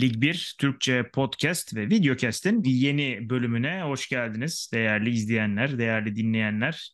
Lig 1 Türkçe podcast ve videocast'in yeni bölümüne hoş geldiniz değerli izleyenler, değerli dinleyenler.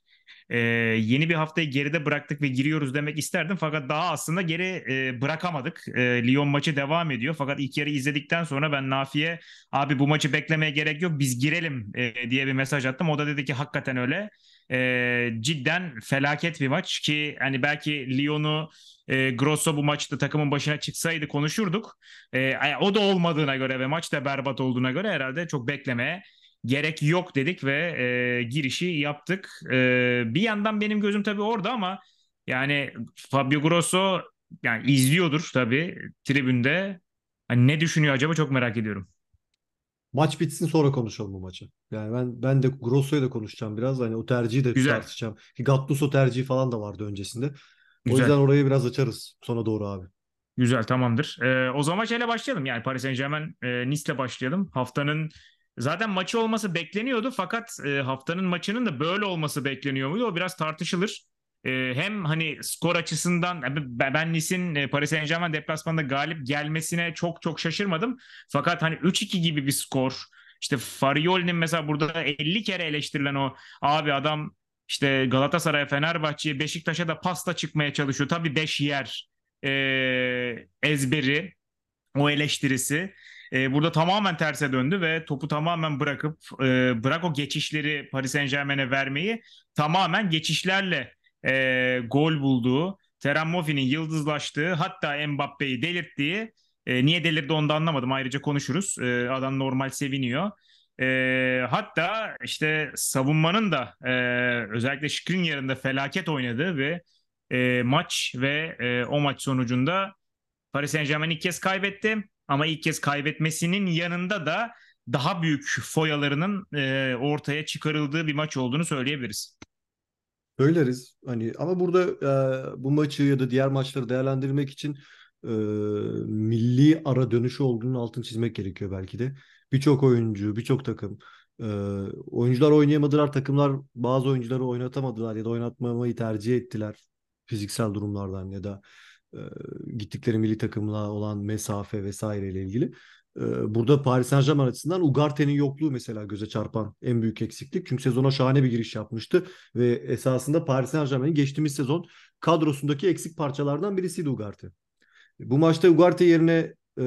Ee, yeni bir haftayı geride bıraktık ve giriyoruz demek isterdim fakat daha aslında geri e, bırakamadık. E, Lyon maçı devam ediyor fakat ilk yarı izledikten sonra ben Nafi'ye abi bu maçı beklemeye gerek yok biz girelim e, diye bir mesaj attım. O da dedi ki hakikaten öyle. E, cidden felaket bir maç ki hani belki Lyon'u e, Grosso bu maçta takımın başına çıksaydı konuşurduk. E, o da olmadığına göre ve maç da berbat olduğuna göre herhalde çok beklemeye gerek yok dedik ve e, girişi yaptık. E, bir yandan benim gözüm tabii orada ama yani Fabio Grosso yani izliyordur tabii tribünde. Hani ne düşünüyor acaba çok merak ediyorum. Maç bitsin sonra konuşalım bu maçı. Yani ben ben de Grosso'yu da konuşacağım biraz. Hani o tercihi de Güzel. tartışacağım. Ki Gattuso tercihi falan da vardı öncesinde. Güzel. O yüzden orayı biraz açarız sona doğru abi. Güzel tamamdır. Ee, o zaman şeyle başlayalım. Yani Paris Saint-Germain e, Nice'le başlayalım. Haftanın zaten maçı olması bekleniyordu fakat e, haftanın maçının da böyle olması bekleniyor muydu? O biraz tartışılır. E, hem hani skor açısından ben Nice'in e, Paris Saint-Germain deplasmanda galip gelmesine çok çok şaşırmadım. Fakat hani 3-2 gibi bir skor. İşte Farioli'nin mesela burada 50 kere eleştirilen o abi adam işte Galatasaray, Fenerbahçe, Beşiktaş'a da pasta çıkmaya çalışıyor. Tabii 5 yer e, ezberi, o eleştirisi. E, burada tamamen terse döndü ve topu tamamen bırakıp e, bırak o geçişleri Paris Saint Germain'e vermeyi tamamen geçişlerle e, gol bulduğu, Terem Moffi'nin yıldızlaştığı hatta Mbappe'yi delirttiği e, niye delirdi onu da anlamadım ayrıca konuşuruz. E, adam normal seviniyor. E, hatta işte savunmanın da e, özellikle Skriniar'ın da felaket oynadığı ve e, maç ve e, o maç sonucunda Paris Saint Germain ilk kez kaybetti. Ama ilk kez kaybetmesinin yanında da daha büyük foyalarının e, ortaya çıkarıldığı bir maç olduğunu söyleyebiliriz. Söyleriz. Hani ama burada e, bu maçı ya da diğer maçları değerlendirmek için e, milli ara dönüşü olduğunu altını çizmek gerekiyor belki de. Birçok oyuncu, birçok takım e, oyuncular oynayamadılar, takımlar bazı oyuncuları oynatamadılar ya da oynatmamayı tercih ettiler fiziksel durumlardan ya da e, gittikleri milli takımla olan mesafe vesaire ile ilgili. E, burada Paris Saint Germain açısından Ugarte'nin yokluğu mesela göze çarpan en büyük eksiklik. Çünkü sezona şahane bir giriş yapmıştı ve esasında Paris Saint Germain'in geçtiğimiz sezon kadrosundaki eksik parçalardan birisiydi Ugarte. Bu maçta Ugarte yerine e,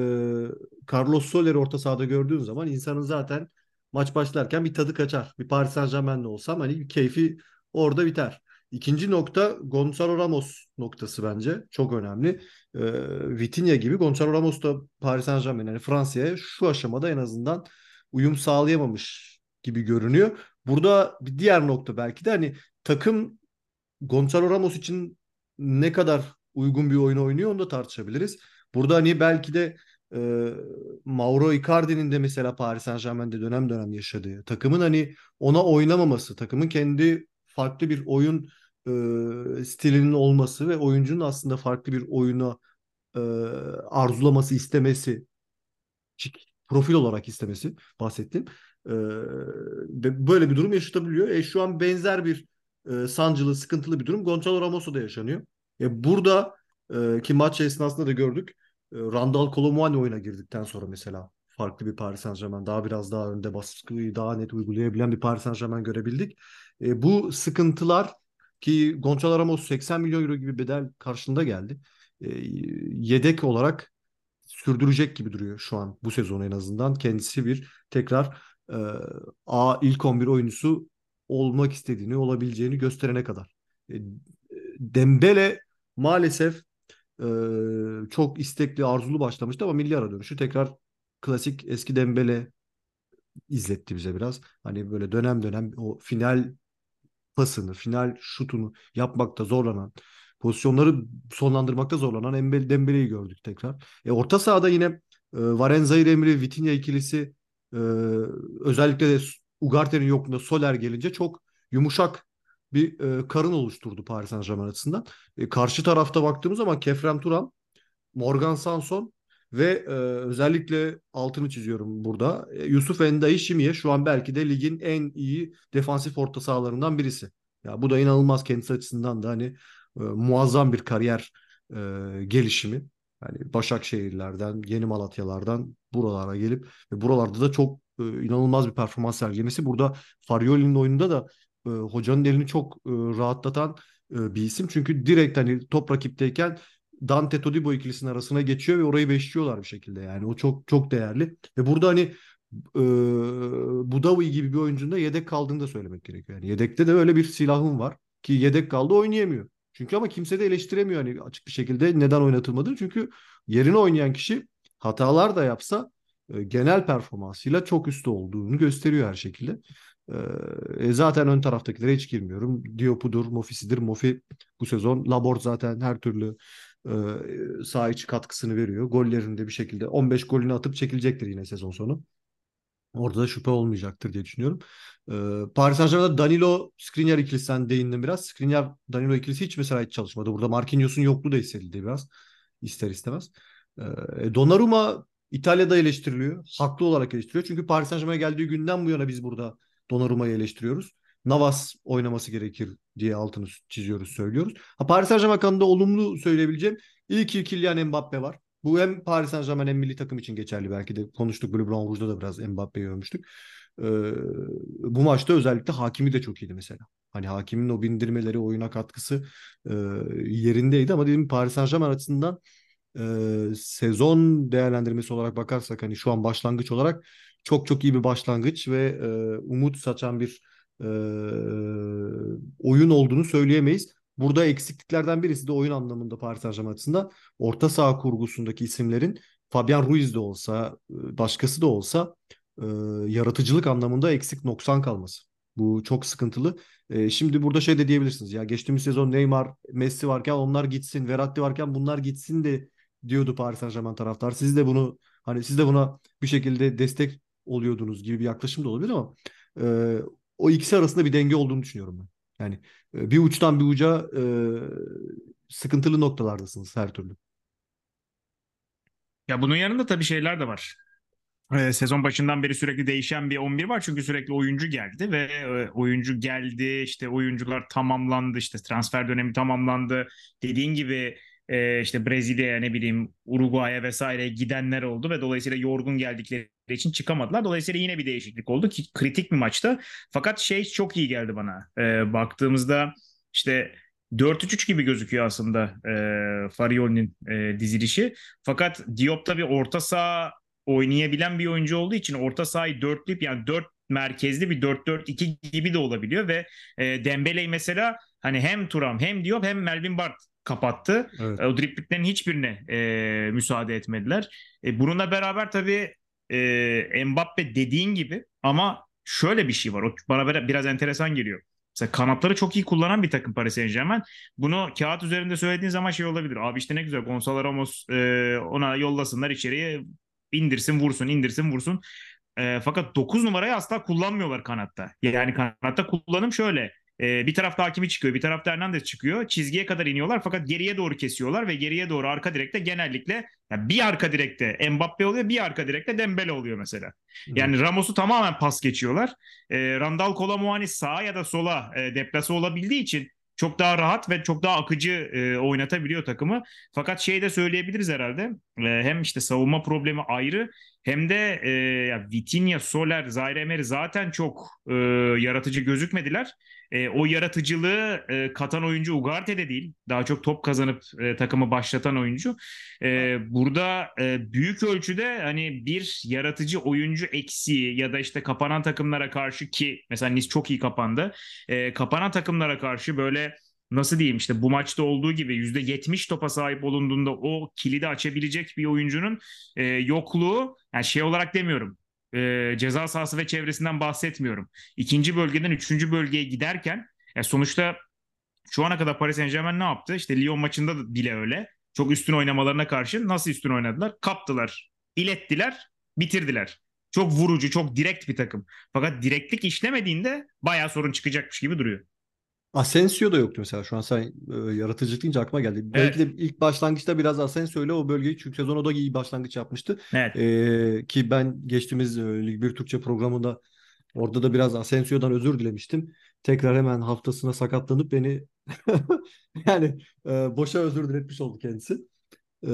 Carlos Soler'i orta sahada gördüğün zaman insanın zaten maç başlarken bir tadı kaçar. Bir Paris Saint Germain'li olsam hani keyfi orada biter. İkinci nokta Gonzalo Ramos noktası bence. Çok önemli. E, Vitinha gibi Gonzalo Ramos da Paris Saint Germain yani Fransa'ya şu aşamada en azından uyum sağlayamamış gibi görünüyor. Burada bir diğer nokta belki de hani takım Gonzalo Ramos için ne kadar uygun bir oyun oynuyor onu da tartışabiliriz. Burada hani belki de e, Mauro Icardi'nin de mesela Paris Saint Germain'de dönem dönem yaşadığı takımın hani ona oynamaması, takımın kendi farklı bir oyun e, stilinin olması ve oyuncunun aslında farklı bir oyuna e, arzulaması, istemesi, profil olarak istemesi bahsettim. E, böyle bir durum yaşatabiliyor. E, şu an benzer bir e, sancılı, sıkıntılı bir durum Gonçalo Ramos'da yaşanıyor. E, burada e, ki maç esnasında da gördük. E, Randall Colomwani oyuna girdikten sonra mesela farklı bir Paris Saint Germain daha biraz daha önde baskıyı daha net uygulayabilen bir Paris Saint Germain görebildik. E, bu sıkıntılar ki Gonçalo Ramos 80 milyon euro gibi bedel karşılığında geldi. E, yedek olarak sürdürecek gibi duruyor şu an bu sezon en azından. Kendisi bir tekrar e, A ilk 11 oyuncusu olmak istediğini, olabileceğini gösterene kadar. E, Dembele maalesef e, çok istekli, arzulu başlamıştı ama milli ara dönüşü tekrar klasik eski Dembele izletti bize biraz. Hani böyle dönem dönem o final pasını, final şutunu yapmakta zorlanan, pozisyonları sonlandırmakta zorlanan Dembele'yi gördük tekrar. E, orta sahada yine e, Varenza'yı Emre, Vitinha ikilisi e, özellikle de Ugarte'nin yokluğunda Soler gelince çok yumuşak bir e, karın oluşturdu Paris Saint Germain açısından. E, karşı tarafta baktığımız zaman Kefrem Turan, Morgan Sanson ve e, özellikle altını çiziyorum burada. E, Yusuf Endayi Şimiye şu an belki de ligin en iyi defansif orta sahalarından birisi. Ya bu da inanılmaz kendisi açısından da hani e, muazzam bir kariyer e, gelişimi. Yani Başakşehirlerden, Yeni Malatyalardan buralara gelip ve buralarda da çok e, inanılmaz bir performans sergilemesi. Burada Farioli'nin oyununda da e, hocanın elini çok e, rahatlatan e, bir isim. Çünkü direkt hani top rakipteyken Dante Todibo ikilisinin arasına geçiyor ve orayı beşliyorlar bir şekilde. Yani o çok çok değerli. Ve burada hani e, Budavi gibi bir oyuncunun da yedek kaldığını da söylemek gerekiyor. Yani yedekte de öyle bir silahım var ki yedek kaldı oynayamıyor. Çünkü ama kimse de eleştiremiyor hani açık bir şekilde neden oynatılmadı. Çünkü yerine oynayan kişi hatalar da yapsa e, genel performansıyla çok üstte olduğunu gösteriyor her şekilde. E, zaten ön taraftakilere hiç girmiyorum. Diop'udur, Mofi'sidir. Mofi bu sezon. Labort zaten her türlü e, saha içi katkısını veriyor. Gollerinde bir şekilde 15 golünü atıp çekilecektir yine sezon sonu. Orada da şüphe olmayacaktır diye düşünüyorum. Ee, Paris Saint-Germain'da Danilo Skriniar ikilisinden değindim biraz. Skriniar Danilo ikilisi hiç mesela hiç çalışmadı. Burada Marquinhos'un yokluğu da hissedildi biraz. İster istemez. Ee, Donnarumma İtalya'da eleştiriliyor. Haklı olarak eleştiriliyor. Çünkü Paris Saint-Germain'e geldiği günden bu yana biz burada Donnarumma'yı eleştiriyoruz. Navas oynaması gerekir diye altını çiziyoruz, söylüyoruz. Ha, Paris Saint-Germain hakkında olumlu söyleyebileceğim ilk ilk Kylian Mbappe var. Bu hem Paris Saint Germain hem milli takım için geçerli belki de konuştuk. Blue Blanc Rouge'da da biraz Mbappe'yi övmüştük. Ee, bu maçta özellikle Hakimi de çok iyiydi mesela. Hani Hakim'in o bindirmeleri, oyuna katkısı e, yerindeydi ama dedim Paris Saint Germain açısından e, sezon değerlendirmesi olarak bakarsak hani şu an başlangıç olarak çok çok iyi bir başlangıç ve e, umut saçan bir e, oyun olduğunu söyleyemeyiz. Burada eksikliklerden birisi de oyun anlamında Paris Saint-Germain açısından orta saha kurgusundaki isimlerin Fabian Ruiz de olsa, e, başkası da olsa e, yaratıcılık anlamında eksik noksan kalması. Bu çok sıkıntılı. E, şimdi burada şey de diyebilirsiniz. Ya geçtiğimiz sezon Neymar, Messi varken onlar gitsin, Verratti varken bunlar gitsin de diyordu Paris Saint-Germain taraftar. Siz de bunu hani siz de buna bir şekilde destek oluyordunuz gibi bir yaklaşım da olabilir ama e, o ikisi arasında bir denge olduğunu düşünüyorum ben. Yani e, bir uçtan bir uca e, sıkıntılı noktalardasınız her türlü. Ya bunun yanında tabii şeyler de var. Ee, sezon başından beri sürekli değişen bir 11 var çünkü sürekli oyuncu geldi ve e, oyuncu geldi işte oyuncular tamamlandı işte transfer dönemi tamamlandı dediğin gibi e, işte Brezilya'ya ne bileyim Uruguay'a vesaire gidenler oldu ve dolayısıyla yorgun geldikleri için çıkamadılar. Dolayısıyla yine bir değişiklik oldu ki kritik bir maçta. Fakat şey çok iyi geldi bana. E, baktığımızda işte 4-3-3 gibi gözüküyor aslında e, Farioli'nin e, dizilişi. Fakat Diop da bir orta saha oynayabilen bir oyuncu olduğu için orta sahayı dörtlüyüp yani dört merkezli bir 4-4-2 gibi de olabiliyor ve e, Dembele'yi mesela hani hem Turam hem Diop hem Melvin Bart kapattı. Evet. O driplinglerin hiçbirine e, müsaade etmediler. E, bununla beraber tabii e, Mbappe dediğin gibi ama şöyle bir şey var. O bana biraz enteresan geliyor. Mesela kanatları çok iyi kullanan bir takım Paris Saint Germain. Bunu kağıt üzerinde söylediğin zaman şey olabilir. Abi işte ne güzel Gonzalo Ramos e, ona yollasınlar içeriye indirsin vursun indirsin vursun. E, fakat 9 numarayı asla kullanmıyorlar kanatta. Yani kanatta kullanım şöyle. E, bir tarafta Hakimi çıkıyor, bir tarafta Hernandez çıkıyor. Çizgiye kadar iniyorlar fakat geriye doğru kesiyorlar ve geriye doğru arka direkte genellikle yani bir arka direkte Mbappe oluyor, bir arka direkte Dembele oluyor mesela. Yani Ramos'u tamamen pas geçiyorlar. E, Randall Kolamuani sağa ya da sola e, deplase olabildiği için çok daha rahat ve çok daha akıcı e, oynatabiliyor takımı. Fakat şey de söyleyebiliriz herhalde. E, hem işte savunma problemi ayrı hem de e, ya Vitinha, Soler, Zaire Emery zaten çok e, yaratıcı gözükmediler. E, o yaratıcılığı e, katan oyuncu Ugarte de değil. Daha çok top kazanıp e, takımı başlatan oyuncu. E, burada e, büyük ölçüde hani bir yaratıcı oyuncu eksiği ya da işte kapanan takımlara karşı ki mesela Nice çok iyi kapandı. E, kapanan takımlara karşı böyle nasıl diyeyim işte bu maçta olduğu gibi %70 topa sahip olunduğunda o kilidi açabilecek bir oyuncunun e, yokluğu yani şey olarak demiyorum e, ceza sahası ve çevresinden bahsetmiyorum. İkinci bölgeden üçüncü bölgeye giderken e, sonuçta şu ana kadar Paris Saint Germain ne yaptı? İşte Lyon maçında da bile öyle. Çok üstün oynamalarına karşı nasıl üstün oynadılar? Kaptılar, ilettiler, bitirdiler. Çok vurucu, çok direkt bir takım. Fakat direktlik işlemediğinde bayağı sorun çıkacakmış gibi duruyor. Asensio da yoktu mesela şu an sen e, yaratıcılık deyince aklıma geldi. Evet. Belki de ilk başlangıçta biraz Asensio ile o bölgeyi çünkü sezon o da iyi başlangıç yapmıştı. Evet. E, ki ben geçtiğimiz e, Lig 1 Türkçe programında orada da biraz Asensio'dan özür dilemiştim. Tekrar hemen haftasına sakatlanıp beni yani e, boşa özür diletmiş oldu kendisi. Ee,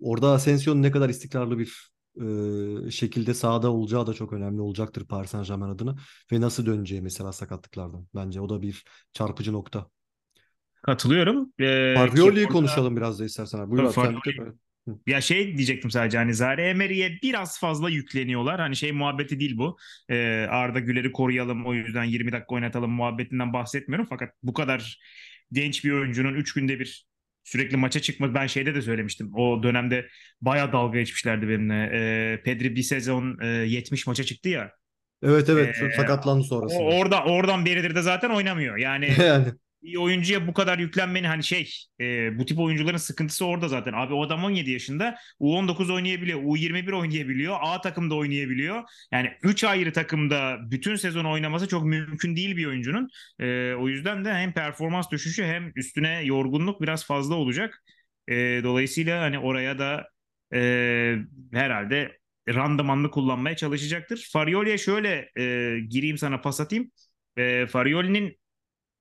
orada Asensio'nun ne kadar istikrarlı bir e, şekilde sahada olacağı da çok önemli olacaktır Paris Saint-Germain adına. Ve nasıl döneceği mesela sakatlıklardan. Bence o da bir çarpıcı nokta. Katılıyorum. Ee, konuşalım biraz da istersen. Abi. Buyur abi, ya şey diyecektim sadece hani Zare Emery'e biraz fazla yükleniyorlar. Hani şey muhabbeti değil bu. Ee, Arda Güler'i koruyalım o yüzden 20 dakika oynatalım muhabbetinden bahsetmiyorum. Fakat bu kadar genç bir oyuncunun 3 günde bir sürekli maça çıkması ben şeyde de söylemiştim. O dönemde bayağı dalga geçmişlerdi benimle. Ee, Pedri bir sezon e, 70 maça çıktı ya. Evet evet ee, sakatlandı sonrasında. Orada oradan beridir de zaten oynamıyor. Yani yani bir oyuncuya bu kadar yüklenmeni hani şey e, bu tip oyuncuların sıkıntısı orada zaten. Abi o adam 17 yaşında U19 oynayabiliyor, U21 oynayabiliyor, A takımda oynayabiliyor. Yani 3 ayrı takımda bütün sezon oynaması çok mümkün değil bir oyuncunun. E, o yüzden de hem performans düşüşü hem üstüne yorgunluk biraz fazla olacak. E, dolayısıyla hani oraya da e, herhalde randımanlı kullanmaya çalışacaktır. Farioli'ye şöyle e, gireyim sana pas atayım. E, Farioli'nin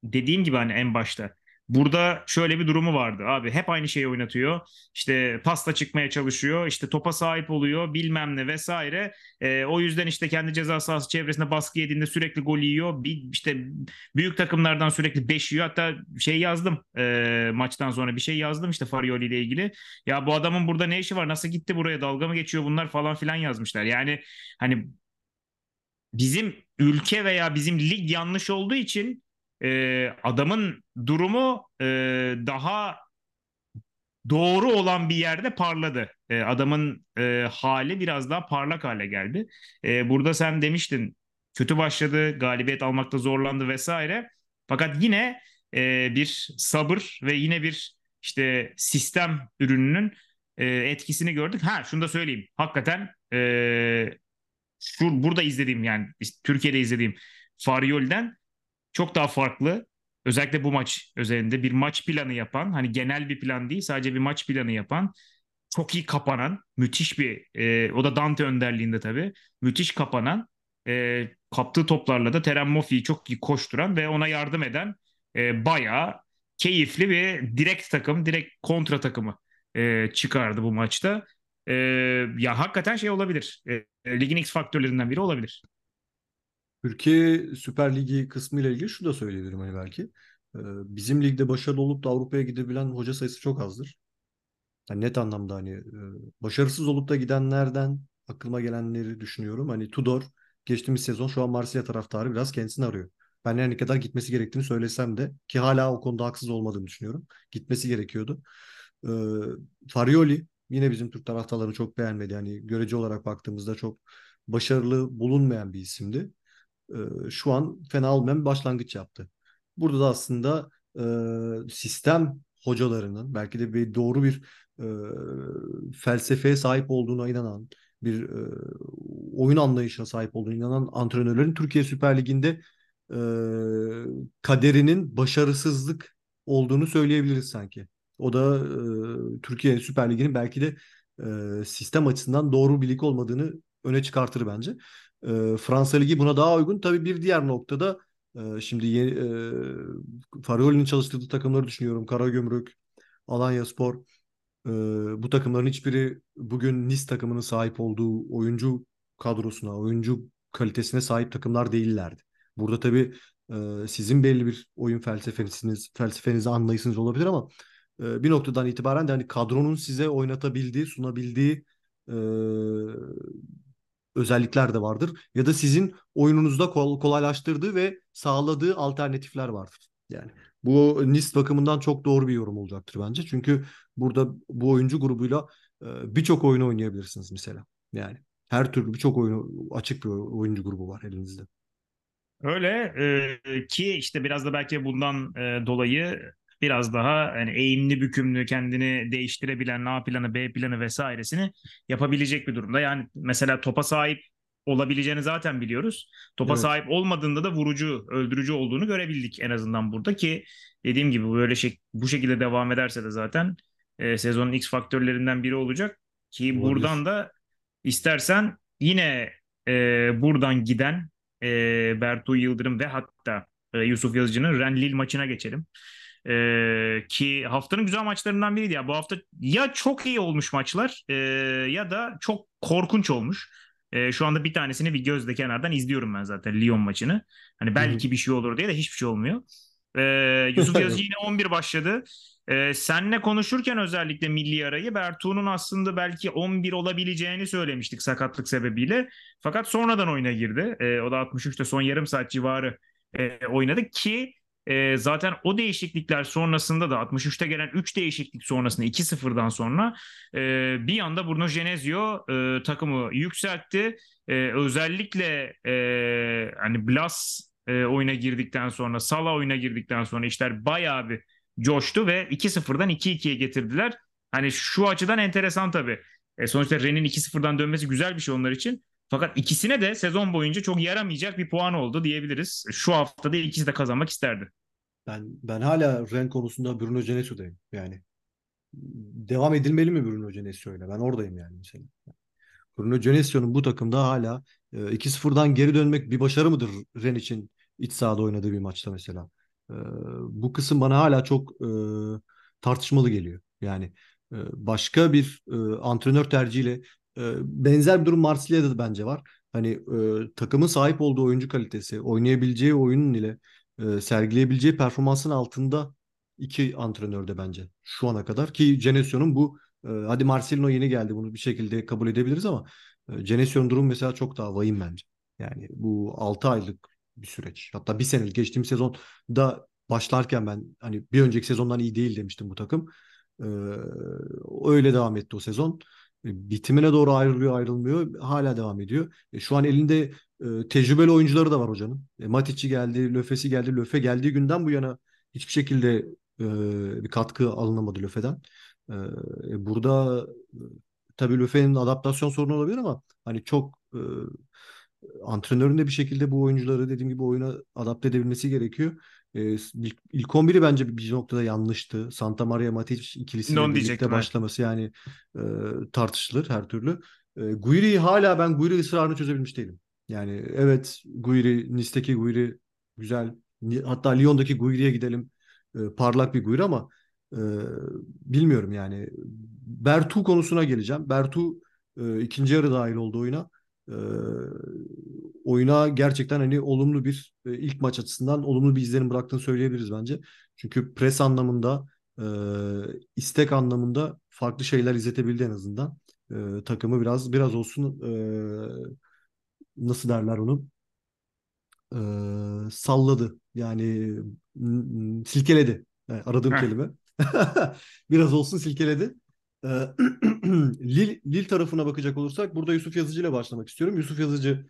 dediğim gibi hani en başta Burada şöyle bir durumu vardı. Abi hep aynı şeyi oynatıyor. İşte pasta çıkmaya çalışıyor işte topa sahip oluyor bilmem ne vesaire. E, o yüzden işte kendi ceza sahası çevresinde baskı yediğinde sürekli gol yiyor. Bir, işte büyük takımlardan sürekli beş yiyor. Hatta şey yazdım e, maçtan sonra bir şey yazdım işte Farioli ile ilgili. Ya bu adamın burada ne işi var? Nasıl gitti buraya? Dalga mı geçiyor bunlar falan filan yazmışlar. Yani hani bizim ülke veya bizim lig yanlış olduğu için e, adamın durumu e, daha doğru olan bir yerde parladı. E, adamın e, hali biraz daha parlak hale geldi. E, burada sen demiştin kötü başladı, galibiyet almakta zorlandı vesaire. Fakat yine e, bir sabır ve yine bir işte sistem ürününün e, etkisini gördük. Ha şunu da söyleyeyim. Hakikaten e, şu burada izlediğim yani Türkiye'de izlediğim Fariol'den çok daha farklı. Özellikle bu maç özelinde bir maç planı yapan, hani genel bir plan değil, sadece bir maç planı yapan, çok iyi kapanan, müthiş bir, e, o da Dante önderliğinde tabii, müthiş kapanan, e, kaptığı toplarla da Terem Moffi'yi çok iyi koşturan ve ona yardım eden e, bayağı keyifli bir direkt takım, direkt kontra takımı e, çıkardı bu maçta. E, ya hakikaten şey olabilir. E, ligin X faktörlerinden biri olabilir. Türkiye Süper Ligi kısmı ile ilgili şu da söyleyebilirim hani belki. Ee, bizim ligde başarılı olup da Avrupa'ya gidebilen hoca sayısı çok azdır. Yani net anlamda hani e, başarısız olup da gidenlerden aklıma gelenleri düşünüyorum. Hani Tudor geçtiğimiz sezon şu an Marsilya taraftarı biraz kendisini arıyor. Ben yani ne kadar gitmesi gerektiğini söylesem de ki hala o konuda haksız olmadığını düşünüyorum. Gitmesi gerekiyordu. Ee, Farioli yine bizim Türk taraftarları çok beğenmedi. Yani görece olarak baktığımızda çok başarılı bulunmayan bir isimdi. E, şu an fena olmayan bir başlangıç yaptı. Burada da aslında e, sistem hocalarının belki de bir doğru bir e, felsefeye sahip olduğuna inanan, bir e, oyun anlayışına sahip olduğuna inanan antrenörlerin Türkiye Süper Ligi'nde e, kaderinin başarısızlık olduğunu söyleyebiliriz sanki. O da Türkiye Süper Ligi'nin belki de sistem açısından doğru bir lig olmadığını öne çıkartır bence. E, Fransa Ligi buna daha uygun. Tabii bir diğer noktada e, şimdi yeni, e, Farioli'nin çalıştırdığı takımları düşünüyorum. Karagümrük, Alanyaspor. E, bu takımların hiçbiri bugün Nice takımının sahip olduğu oyuncu kadrosuna, oyuncu kalitesine sahip takımlar değillerdi. Burada tabii e, sizin belli bir oyun felsefeniz, felsefenizi anlayışınız olabilir ama e, bir noktadan itibaren de hani kadronun size oynatabildiği, sunabildiği e, özellikler de vardır. Ya da sizin oyununuzda kolaylaştırdığı ve sağladığı alternatifler vardır. Yani bu NIST bakımından çok doğru bir yorum olacaktır bence. Çünkü burada bu oyuncu grubuyla e, birçok oyun oynayabilirsiniz mesela. Yani her türlü birçok oyunu açık bir oyuncu grubu var elinizde. Öyle e, ki işte biraz da belki bundan e, dolayı biraz daha yani eğimli bükümlü kendini değiştirebilen A planı B planı vesairesini yapabilecek bir durumda. Yani mesela topa sahip olabileceğini zaten biliyoruz. Topa evet. sahip olmadığında da vurucu, öldürücü olduğunu görebildik en azından burada ki dediğim gibi böyle şey, bu şekilde devam ederse de zaten e, sezonun X faktörlerinden biri olacak ki Olabilir. buradan da istersen yine e, buradan giden e, Bertu Yıldırım ve hatta e, Yusuf Yazıcı'nın Renlil maçına geçelim. Ee, ki haftanın güzel maçlarından biriydi. Ya bu hafta ya çok iyi olmuş maçlar e, ya da çok korkunç olmuş. E, şu anda bir tanesini bir gözle kenardan izliyorum ben zaten Lyon maçını. Hani belki bir şey olur diye de hiçbir şey olmuyor. E, Yusuf Yazıcı yine 11 başladı. E, senle konuşurken özellikle milli arayı Bertuğ'un aslında belki 11 olabileceğini söylemiştik sakatlık sebebiyle. Fakat sonradan oyuna girdi. E, o da 63'te son yarım saat civarı e, oynadı ki e, zaten o değişiklikler sonrasında da 63'te gelen 3 değişiklik sonrasında 2-0'dan sonra e, bir anda Bruno Genesio e, takımı yükseltti. E, özellikle e, hani Blas e, oyuna girdikten sonra Salah oyuna girdikten sonra işler bayağı bir coştu ve 2-0'dan 2-2'ye getirdiler. Hani şu açıdan enteresan tabii. E, sonuçta Ren'in 2-0'dan dönmesi güzel bir şey onlar için. Fakat ikisine de sezon boyunca çok yaramayacak bir puan oldu diyebiliriz. Şu haftada ikisi de kazanmak isterdi. Ben ben hala Ren konusunda Bruno Genesio'dayım. Yani devam edilmeli mi Bruno Genesio'yla? Ben oradayım yani mesela. Bruno Genesio'nun bu takımda hala e, 2-0'dan geri dönmek bir başarı mıdır Ren için iç sahada oynadığı bir maçta mesela? E, bu kısım bana hala çok e, tartışmalı geliyor. Yani e, başka bir e, antrenör tercihiyle e, benzer bir durum Marsilya'da da bence var. Hani e, takımın sahip olduğu oyuncu kalitesi, oynayabileceği oyunun ile e, sergileyebileceği performansın altında iki antrenör de bence şu ana kadar ki Genesio'nun bu e, hadi Marcelino yeni geldi bunu bir şekilde kabul edebiliriz ama e, Genesio'nun durumu mesela çok daha vahim bence. Yani bu 6 aylık bir süreç. Hatta bir senelik geçtiğim sezonda başlarken ben hani bir önceki sezondan iyi değil demiştim bu takım. Ee, öyle devam etti o sezon. E, bitimine doğru ayrılıyor ayrılmıyor hala devam ediyor. E, şu an elinde e, tecrübeli oyuncuları da var hocanın. E, Matic'i geldi, Löfe'si geldi. Löfe geldiği günden bu yana hiçbir şekilde e, bir katkı alınamadı Löfe'den. E, e burada e, tabii Löfe'nin adaptasyon sorunu olabilir ama hani çok e, antrenörün de bir şekilde bu oyuncuları dediğim gibi oyuna adapte edebilmesi gerekiyor. E, ilk, ilk 11'i bence bir noktada yanlıştı. Santa Maria Matic ikilisiyle Non birlikte başlaması yani e, tartışılır her türlü. E, Guiri hala ben Guiri ısrarını çözebilmiş değilim. Yani evet Guiri, Nice'deki Guiri güzel. Hatta Lyon'daki Guiri'ye gidelim. E, parlak bir Guiri ama e, bilmiyorum yani. Bertu konusuna geleceğim. Bertu e, ikinci yarı dahil oldu oyuna e, oyuna gerçekten hani olumlu bir e, ilk maç açısından olumlu bir izlenim bıraktığını söyleyebiliriz bence. Çünkü pres anlamında e, istek anlamında farklı şeyler izletebildi en azından. E, takımı biraz biraz olsun e, nasıl derler onu e, salladı. Yani silkeledi. Yani aradığım kelime. biraz olsun silkeledi. Ee, Lil, Lil tarafına bakacak olursak burada Yusuf Yazıcı ile başlamak istiyorum. Yusuf Yazıcı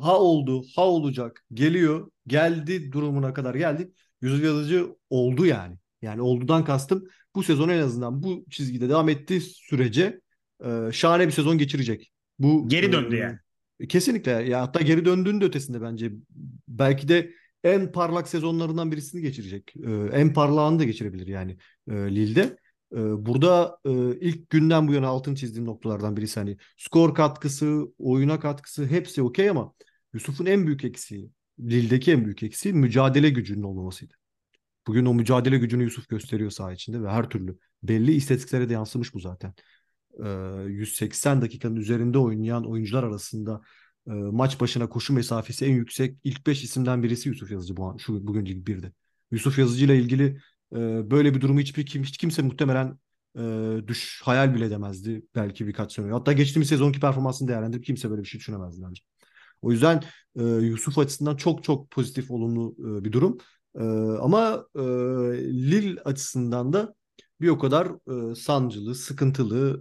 ha oldu, ha olacak, geliyor, geldi durumuna kadar geldik. Yusuf Yazıcı oldu yani. Yani oldudan kastım bu sezon en azından bu çizgide devam ettiği sürece e, şahane bir sezon geçirecek. Bu geri döndü e, yani. Kesinlikle. Ya hatta geri döndüğünün de ötesinde bence belki de en parlak sezonlarından birisini geçirecek. E, en parlağını da geçirebilir yani e, Lille'de. Ee, burada e, ilk günden bu yana altın çizdiğim noktalardan birisi hani skor katkısı, oyuna katkısı hepsi okey ama Yusuf'un en büyük eksiği, Lille'deki en büyük eksiği mücadele gücünün olmamasıydı. Bugün o mücadele gücünü Yusuf gösteriyor saha içinde ve her türlü belli istatistiklere de yansımış bu zaten. 180 ee, dakikanın üzerinde oynayan oyuncular arasında e, maç başına koşu mesafesi en yüksek ilk 5 isimden birisi Yusuf Yazıcı bu an, şu bugün Lig 1'de. Yusuf Yazıcı ile ilgili e, böyle bir durumu hiçbir kim, hiç kimse muhtemelen e, düş hayal bile edemezdi belki birkaç sene. Hatta geçtiğimiz sezonki performansını değerlendirip kimse böyle bir şey düşünemezdi bence. O yüzden e, Yusuf açısından çok çok pozitif olumlu e, bir durum. E, ama e, Lille açısından da bir o kadar e, sancılı, sıkıntılı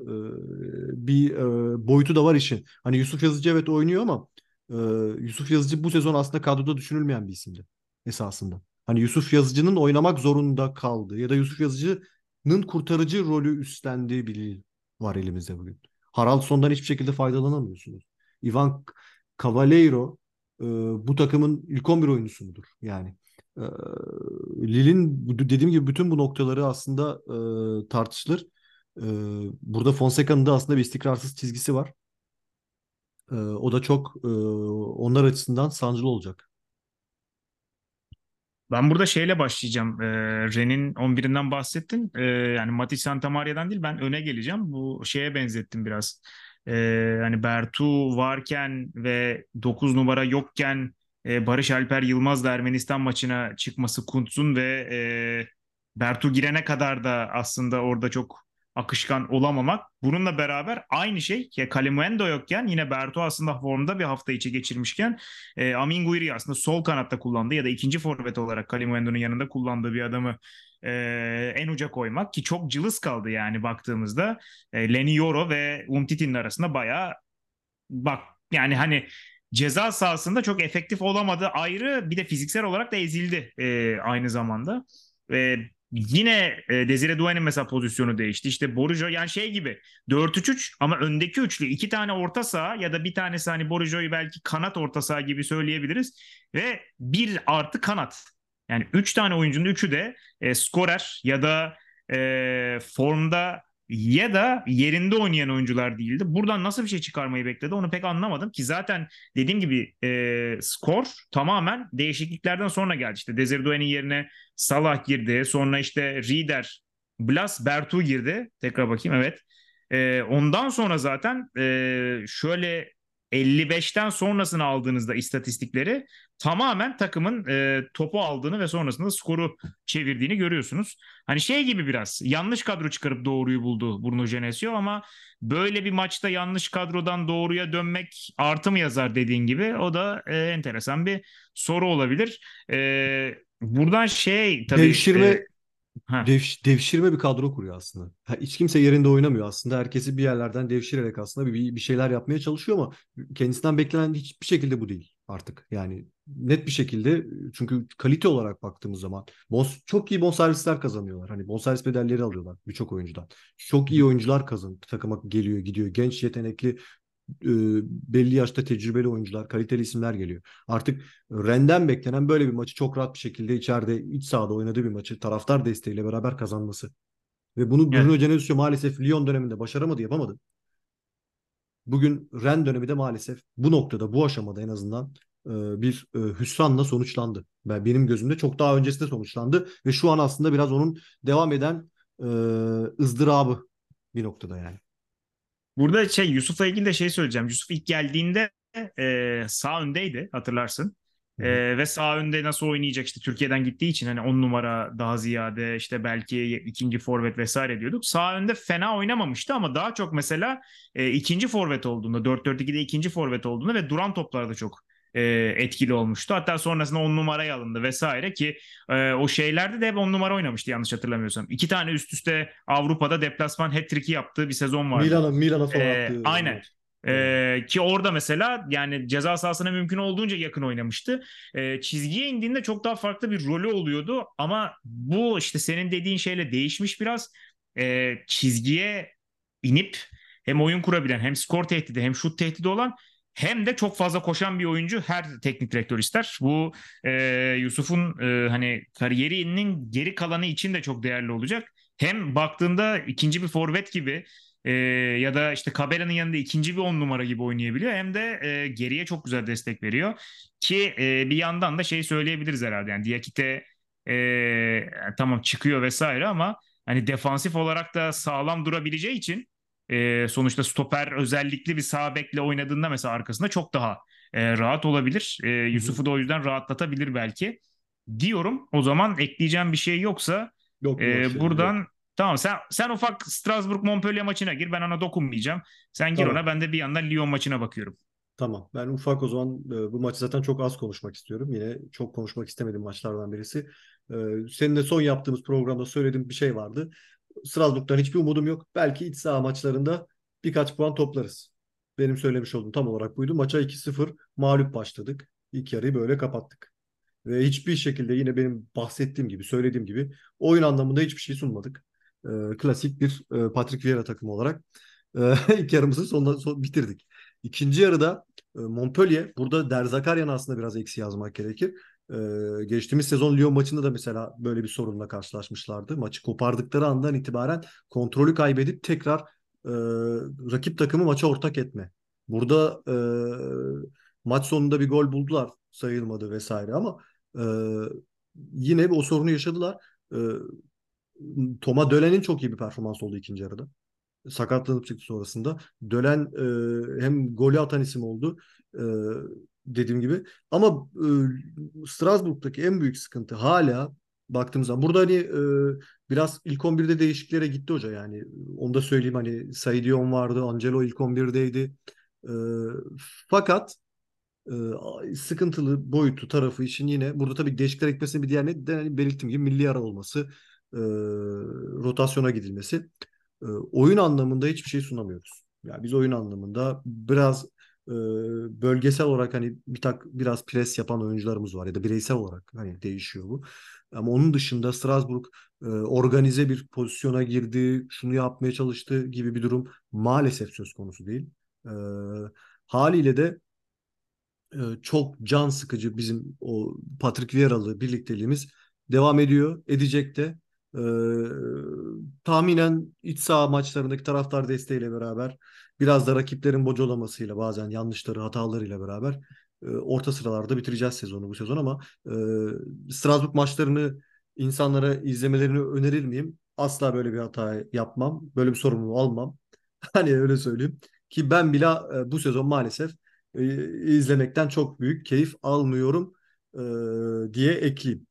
e, bir e, boyutu da var işin. Hani Yusuf Yazıcı evet oynuyor ama e, Yusuf Yazıcı bu sezon aslında kadroda düşünülmeyen bir isimdi esasında. Hani Yusuf Yazıcı'nın oynamak zorunda kaldığı ya da Yusuf Yazıcı'nın kurtarıcı rolü üstlendiği bir var elimizde bugün. Haraldson'dan hiçbir şekilde faydalanamıyorsunuz. Ivan Cavaleiro e, bu takımın ilk 11 oyuncusu mudur? Yani e, Lille'in dediğim gibi bütün bu noktaları aslında e, tartışılır. E, burada Fonseca'nın da aslında bir istikrarsız çizgisi var. E, o da çok e, onlar açısından sancılı olacak. Ben burada şeyle başlayacağım. Ee, Ren'in 11'inden bahsettin. Ee, yani Matic Santamaria'dan değil ben öne geleceğim. Bu şeye benzettim biraz. Ee, hani Bertu varken ve 9 numara yokken e, Barış Alper Yılmaz Ermenistan maçına çıkması Kuntz'un ve e, Bertu girene kadar da aslında orada çok akışkan olamamak. Bununla beraber aynı şey ya Kalimuendo yokken yine Berto aslında formda bir hafta içi geçirmişken e, Amin Guiri aslında sol kanatta kullandı ya da ikinci forvet olarak Kalimuendo'nun yanında kullandığı bir adamı e, en uca koymak ki çok cılız kaldı yani baktığımızda e, Leni Yoro ve Umtiti'nin arasında bayağı bak yani hani ceza sahasında çok efektif olamadı ayrı bir de fiziksel olarak da ezildi e, aynı zamanda. E, Yine e, Desire Doué'nin mesela pozisyonu değişti. İşte Borujo yani şey gibi 4-3-3 ama öndeki üçlü iki tane orta saha ya da bir tanesi hani Borujo'yu belki kanat orta saha gibi söyleyebiliriz. Ve bir artı kanat. Yani üç tane oyuncunun üçü de e, skorer ya da e, formda ya da yerinde oynayan oyuncular değildi. Buradan nasıl bir şey çıkarmayı bekledi onu pek anlamadım ki zaten dediğim gibi e, skor tamamen değişikliklerden sonra geldi. İşte Desirdoğan'ın yerine Salah girdi. Sonra işte Rieder, Blas, Bertu girdi. Tekrar bakayım evet. E, ondan sonra zaten e, şöyle 55'ten sonrasını aldığınızda istatistikleri tamamen takımın e, topu aldığını ve sonrasında skoru çevirdiğini görüyorsunuz. Hani şey gibi biraz yanlış kadro çıkarıp doğruyu buldu Bruno Genesio ama böyle bir maçta yanlış kadrodan doğruya dönmek artı mı yazar dediğin gibi o da e, enteresan bir soru olabilir. E, buradan şey tabii devşirme e, Dev, devşirme bir kadro kuruyor aslında. Ha, hiç kimse yerinde oynamıyor aslında. Herkesi bir yerlerden devşirerek aslında bir, bir şeyler yapmaya çalışıyor ama kendisinden beklenen hiçbir şekilde bu değil artık. Yani net bir şekilde çünkü kalite olarak baktığımız zaman bons, çok iyi bonservisler kazanıyorlar. Hani bonservis bedelleri alıyorlar birçok oyuncudan. Çok iyi oyuncular kazan takıma geliyor gidiyor. Genç yetenekli belli yaşta tecrübeli oyuncular, kaliteli isimler geliyor. Artık Ren'den beklenen böyle bir maçı çok rahat bir şekilde içeride iç sahada oynadığı bir maçı taraftar desteğiyle beraber kazanması. Ve bunu Bruno evet. Genesio maalesef Lyon döneminde başaramadı, yapamadı. Bugün Ren dönemi de maalesef bu noktada, bu aşamada en azından e, bir e, hüsranla sonuçlandı. Ben benim gözümde çok daha öncesinde sonuçlandı ve şu an aslında biraz onun devam eden ızdırabı bir noktada yani. Burada şey Yusuf'la ilgili de şey söyleyeceğim. Yusuf ilk geldiğinde e, sağ öndeydi hatırlarsın. E, ve sağ önde nasıl oynayacak işte Türkiye'den gittiği için hani on numara daha ziyade işte belki ikinci forvet vesaire diyorduk. Sağ önde fena oynamamıştı ama daha çok mesela e, ikinci forvet olduğunda 4-4-2'de ikinci forvet olduğunda ve duran toplarda çok e, etkili olmuştu. Hatta sonrasında on numaraya alındı vesaire ki e, o şeylerde de hep on numara oynamıştı yanlış hatırlamıyorsam. İki tane üst üste Avrupa'da deplasman hat-trick'i yaptığı bir sezon vardı. Milan'a Milan'a falan e, attı. Aynen. Ee, ki orada mesela yani ceza sahasına mümkün olduğunca yakın oynamıştı. Ee, çizgiye indiğinde çok daha farklı bir rolü oluyordu ama bu işte senin dediğin şeyle değişmiş biraz. Ee, çizgiye inip hem oyun kurabilen hem skor tehdidi hem şut tehdidi olan hem de çok fazla koşan bir oyuncu her teknik direktör ister. Bu e, Yusuf'un e, hani kariyerinin geri kalanı için de çok değerli olacak. Hem baktığında ikinci bir forvet gibi e, ya da işte Kabela'nın yanında ikinci bir on numara gibi oynayabiliyor. Hem de e, geriye çok güzel destek veriyor. Ki e, bir yandan da şey söyleyebiliriz herhalde. Yani Diakite e, tamam çıkıyor vesaire ama hani defansif olarak da sağlam durabileceği için e, sonuçta stoper özellikli bir sağ bekle oynadığında mesela arkasında çok daha e, rahat olabilir. E, Yusuf'u da o yüzden rahatlatabilir belki. Diyorum. O zaman ekleyeceğim bir şey yoksa yok, e, şey, buradan yok. tamam sen sen ufak Strasbourg Montpellier maçına gir. Ben ona dokunmayacağım. Sen gir tamam. ona. Ben de bir yandan Lyon maçına bakıyorum. Tamam. Ben ufak o zaman bu maçı zaten çok az konuşmak istiyorum. Yine çok konuşmak istemedim maçlardan birisi. Senin de son yaptığımız programda söylediğim bir şey vardı. Strasbourg'dan hiçbir umudum yok. Belki iç saha maçlarında birkaç puan toplarız. Benim söylemiş olduğum tam olarak buydu. Maça 2-0 mağlup başladık. İlk yarıyı böyle kapattık. Ve hiçbir şekilde yine benim bahsettiğim gibi, söylediğim gibi oyun anlamında hiçbir şey sunmadık. E, klasik bir e, Patrick Vieira takımı olarak e, ilk yarımızı sonunda son, bitirdik. İkinci yarıda e, Montpellier, burada Derzakarian aslında biraz eksi yazmak gerekir. Geçtiğimiz sezon Lyon maçında da mesela böyle bir sorunla karşılaşmışlardı. Maçı kopardıkları andan itibaren kontrolü kaybedip tekrar e, rakip takımı maça ortak etme. Burada e, maç sonunda bir gol buldular sayılmadı vesaire ama e, yine o sorunu yaşadılar. E, Toma Dölen'in çok iyi bir performans oldu ikinci yarıda. Sakatlanıp çıktı sonrasında. Dölen e, hem golü atan isim oldu e, dediğim gibi. Ama e, Strasbourg'daki en büyük sıkıntı hala baktığımız zaman. Burada hani e, biraz ilk 11'de değişikliklere gitti hoca yani. Onu da söyleyeyim hani Saidion vardı, Angelo ilk 11'deydi. E, fakat e, sıkıntılı boyutu tarafı için yine burada tabii değişiklikler ekmesinin bir diğer ne de hani belirttiğim gibi milli ara olması, e, rotasyona gidilmesi. E, oyun anlamında hiçbir şey sunamıyoruz. Yani biz oyun anlamında biraz bölgesel olarak hani bir tak biraz pres yapan oyuncularımız var ya da bireysel olarak hani değişiyor bu. Ama onun dışında Strasbourg organize bir pozisyona girdi, şunu yapmaya çalıştı gibi bir durum maalesef söz konusu değil. Haliyle de çok can sıkıcı bizim o Patrick Vieira'lı birlikteliğimiz devam ediyor, edecek de. E, tahminen iç saha maçlarındaki taraftar desteğiyle beraber biraz da rakiplerin bocalamasıyla bazen yanlışları, hatalarıyla beraber e, orta sıralarda bitireceğiz sezonu bu sezon ama e, Strasbourg maçlarını insanlara izlemelerini önerir miyim? Asla böyle bir hata yapmam. Böyle bir sorumluluğu almam. Hani öyle söyleyeyim. Ki ben bile e, bu sezon maalesef e, izlemekten çok büyük keyif almıyorum e, diye ekleyeyim.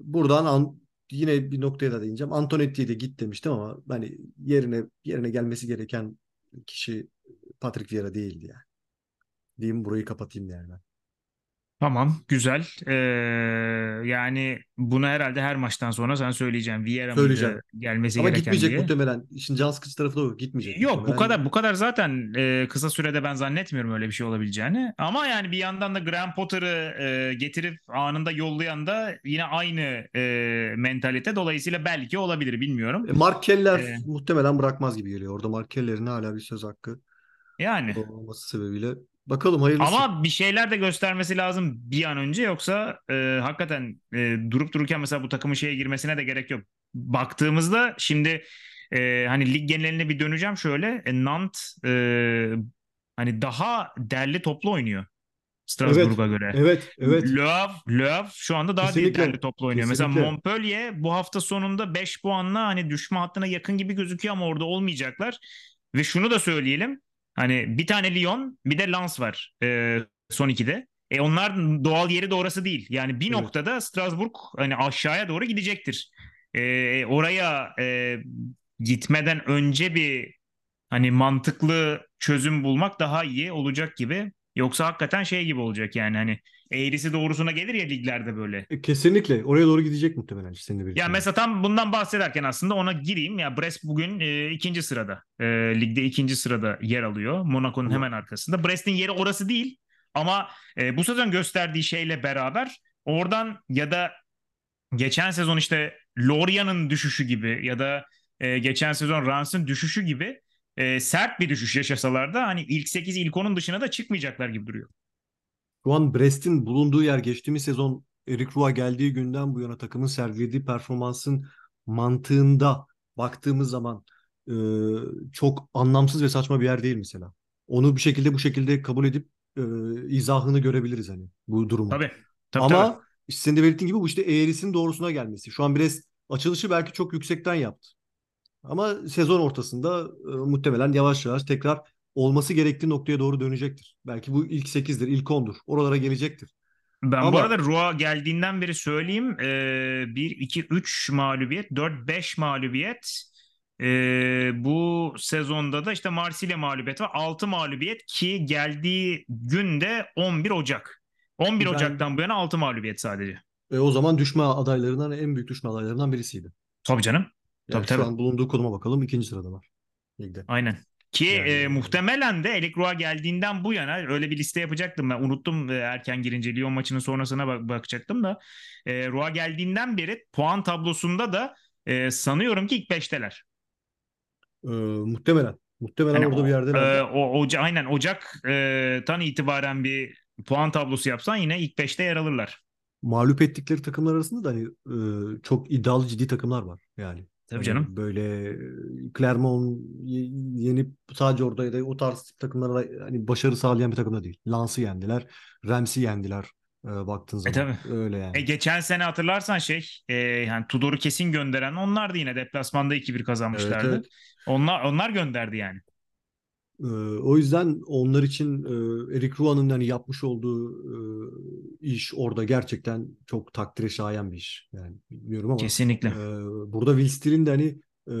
Buradan an, yine bir noktaya da değineceğim. Antonetti'ye de git demiştim ama hani yerine yerine gelmesi gereken kişi Patrick Vieira değildi yani. Diyeyim burayı kapatayım yani ben. Tamam, güzel. Ee, yani bunu herhalde her maçtan sonra sen söyleyeceğim. Vieira Söyleyeceğim. gelmesi Ama gereken gitmeyecek diye. muhtemelen. İşin can sıkıcı tarafı da o. Gitmeyecek Yok bu kadar bu kadar zaten e, kısa sürede ben zannetmiyorum öyle bir şey olabileceğini. Ama yani bir yandan da Graham Potter'ı e, getirip anında yollayan da yine aynı e, mentalite. Dolayısıyla belki olabilir bilmiyorum. E, Mark Keller Ee, muhtemelen bırakmaz gibi geliyor. Orada Mark Keller'in hala bir söz hakkı Yani olması sebebiyle. Bakalım hayırlısı. ama bir şeyler de göstermesi lazım bir an önce yoksa e, hakikaten e, durup dururken mesela bu takımın şeye girmesine de gerek yok. Baktığımızda şimdi e, hani lig geneline bir döneceğim şöyle. E, Nantes e, hani daha derli toplu oynuyor Evet. Strasbourg'a göre. Evet. Evet. Le Havre, Le Havre şu anda daha Kesinlikle. derli toplu oynuyor. Mesela Kesinlikle. Montpellier bu hafta sonunda 5 puanla hani düşme hattına yakın gibi gözüküyor ama orada olmayacaklar. Ve şunu da söyleyelim. Hani bir tane Lyon bir de Lens var e, son ikide. E onlar doğal yeri de orası değil. Yani bir Evet. noktada Strasbourg hani aşağıya doğru gidecektir. E, oraya e, gitmeden önce bir hani mantıklı çözüm bulmak daha iyi olacak gibi. Yoksa hakikaten şey gibi olacak yani hani eğrisi doğrusuna gelir ya liglerde böyle. E, Kesinlikle. Oraya doğru gidecek muhtemelen seninle birlikte. Ya mesela tam bundan bahsederken aslında ona gireyim. Ya Brest bugün e, ikinci sırada. E, ligde ikinci sırada yer alıyor. Monaco'nun Ama- hemen arkasında. Brest'in yeri orası değil. Ama e, bu sezon gösterdiği şeyle beraber oradan ya da geçen sezon işte Lorient'ın düşüşü gibi ya da e, geçen sezon Reins'in düşüşü gibi e, sert bir düşüş yaşasalar da hani ilk 8 ilk 10'un dışına da çıkmayacaklar gibi duruyor. Şu an Brest'in bulunduğu yer geçtiğimiz sezon Eric Roy geldiği günden bu yana takımın sergilediği performansın mantığında baktığımız zaman e, çok anlamsız ve saçma bir yer değil mesela. Onu bir şekilde bu şekilde kabul edip e, izahını görebiliriz hani bu durumu. Tabii. Tabii, Ama tabii. işte senin de belirttiğin gibi bu işte eğrisinin doğrusuna gelmesi. Şu an Brest açılışı belki çok yüksekten yaptı. Ama sezon ortasında e, muhtemelen yavaş yavaş tekrar olması gerektiği noktaya doğru dönecektir. Belki bu ilk 8'dir, ilk 10'dur. Oralara gelecektir. Ben bu Ama- arada Rua geldiğinden beri söyleyeyim. Ee, 1, 2, 3 mağlubiyet, 4, 5 mağlubiyet. Ee, bu sezonda da işte Marsilya mağlubiyet var. 6 mağlubiyet ki geldiği günde 11 Ocak. 11 Ben- Ocak'tan bu yana 6 mağlubiyet sadece. E, o zaman düşme adaylarından en büyük düşme adaylarından birisiydi. Tabii canım. Yani Tabii, tabii. şu an bulunduğu konuma bakalım ikinci sırada var ligde. Aynen. Ki Yani- e, muhtemelen de Elik Roa geldiğinden bu yana öyle bir liste yapacaktım ben. Unuttum e, erken girince Lyon maçının sonrasına bak- bakacaktım da. E, Roa geldiğinden beri puan tablosunda da e, sanıyorum ki ilk beşteler. E, muhtemelen. Muhtemelen Yani orada o, bir yerde e, o, Oca- aynen Ocak'tan itibaren bir puan tablosu yapsan yine ilk beşte yer alırlar. mağlup ettikleri takımlar arasında da hani e, çok iddialı ciddi takımlar var yani. Tabii Hani canım. Böyle e, Clermont ye- yenip sadece oradaydı. O tarz takımlara hani başarı sağlayan bir takım da değil. Lens'ı yendiler. Rams'i yendiler. e, baktığın E zaman. tabii. Öyle E yani. geçen sene hatırlarsan şey e, yani Tudor'u kesin gönderen onlar da yine deplasmanda 2-1 Evet kazanmışlardı. evet. Onlar onlar gönderdi yani. O yüzden onlar için e, Eric Ruan'ın hani yapmış olduğu e, iş orada gerçekten çok takdire şayan bir iş. Yani bilmiyorum ama e, Kesinlikle. burada Will Steele'in de hani e,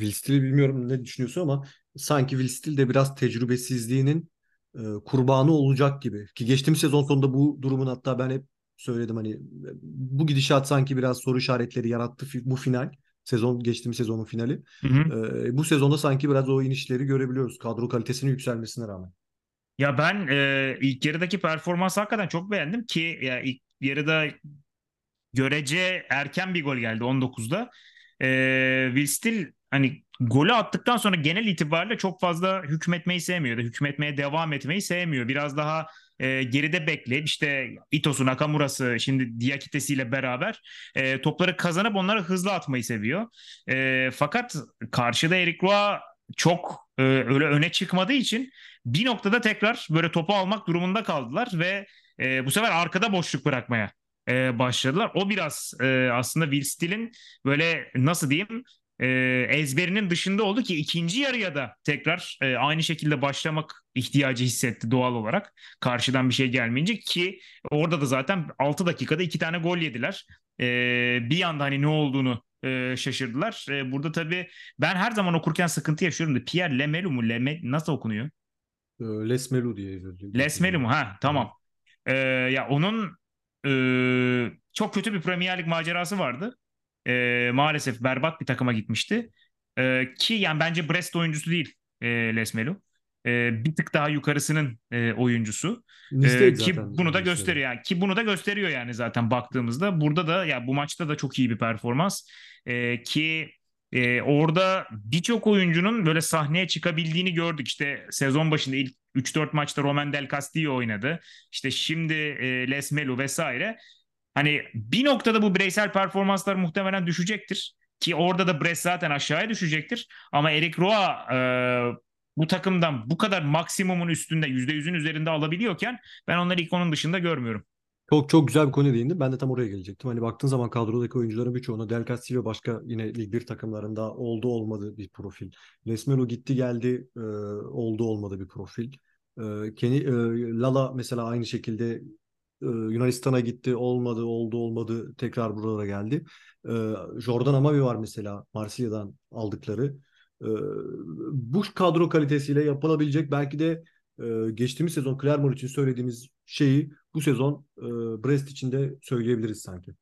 Will Steele'i bilmiyorum ne düşünüyorsun ama sanki Will Steele de biraz tecrübesizliğinin e, kurbanı olacak gibi. Ki geçtiğimiz sezon sonunda bu durumun hatta ben hep söyledim hani bu gidişat sanki biraz soru işaretleri yarattı bu final. Sezon geçtiğimiz sezonun finali. Hı hı. Ee, bu sezonda sanki biraz o inişleri görebiliyoruz. Kadro kalitesinin yükselmesine rağmen. Ya ben e, ilk yarıdaki performansı hakikaten çok beğendim ki ya ilk yarıda görece erken bir gol geldi 19'da. Ee, Will Steele hani golü attıktan sonra genel itibariyle çok fazla hükmetmeyi sevmiyor da hükmetmeye devam etmeyi sevmiyor. Biraz daha e, geride bekleyip işte Itos'u, Nakamura'sı, şimdi Diakitesi'yle beraber e, topları kazanıp onları hızlı atmayı seviyor. E, fakat karşıda Eric Roy çok e, öyle öne çıkmadığı için bir noktada tekrar böyle topu almak durumunda kaldılar ve e, bu sefer arkada boşluk bırakmaya e, başladılar. O biraz e, aslında Will Steele'in böyle nasıl diyeyim e, ezberinin dışında oldu ki ikinci yarıya da tekrar e, aynı şekilde başlamak ihtiyacı hissetti doğal olarak. Karşıdan bir şey gelmeyince ki orada da zaten 6 dakikada iki tane gol yediler. E, bir anda hani ne olduğunu e, şaşırdılar. E, burada tabii ben her zaman okurken sıkıntı yaşıyorum da Pierre Lemelu mu? Leme, nasıl okunuyor? Ee, Les Melu diye Les Melu mu? Ha tamam. Ee, ya onun e, çok kötü bir Premier Lig macerası vardı. Ee, maalesef berbat bir takıma gitmişti. Ee, ki yani bence Brest oyuncusu değil e, Les Melu. Ee, bir tık daha yukarısının e, oyuncusu. Nice'deydi ki zaten bunu da Nice'de. gösteriyor yani ki bunu da gösteriyor yani zaten baktığımızda. Burada da ya bu maçta da çok iyi bir performans. Ee, ki e, orada birçok oyuncunun böyle sahneye çıkabildiğini gördük. İşte sezon başında ilk 3-4 maçta Roman Del Castillo oynadı. İşte şimdi e, Les vesaire. Hani bir noktada bu bireysel performanslar muhtemelen düşecektir. Ki orada da Brest zaten aşağıya düşecektir. Ama Eric Roy e, bu takımdan bu kadar maksimumun üstünde %100'ün üzerinde alabiliyorken ben onları ilk onun dışında görmüyorum. Çok çok güzel bir konuya değindin. Ben de tam oraya gelecektim. Hani baktığın zaman kadrodaki oyuncuların birçoğuna Del Castillo başka yine Lig 1 takımlarında oldu olmadı bir profil. Les Melo gitti geldi e, oldu olmadı bir profil. E, Kenny, e, Lala mesela aynı şekilde e, Yunanistan'a gitti olmadı oldu olmadı tekrar buralara geldi. E, Jordan Amavi var mesela Marsilya'dan aldıkları. E, bu kadro kalitesiyle yapılabilecek belki de e, geçtiğimiz sezon Clermont için söylediğimiz şeyi bu sezon e, Brest için de söyleyebiliriz sanki.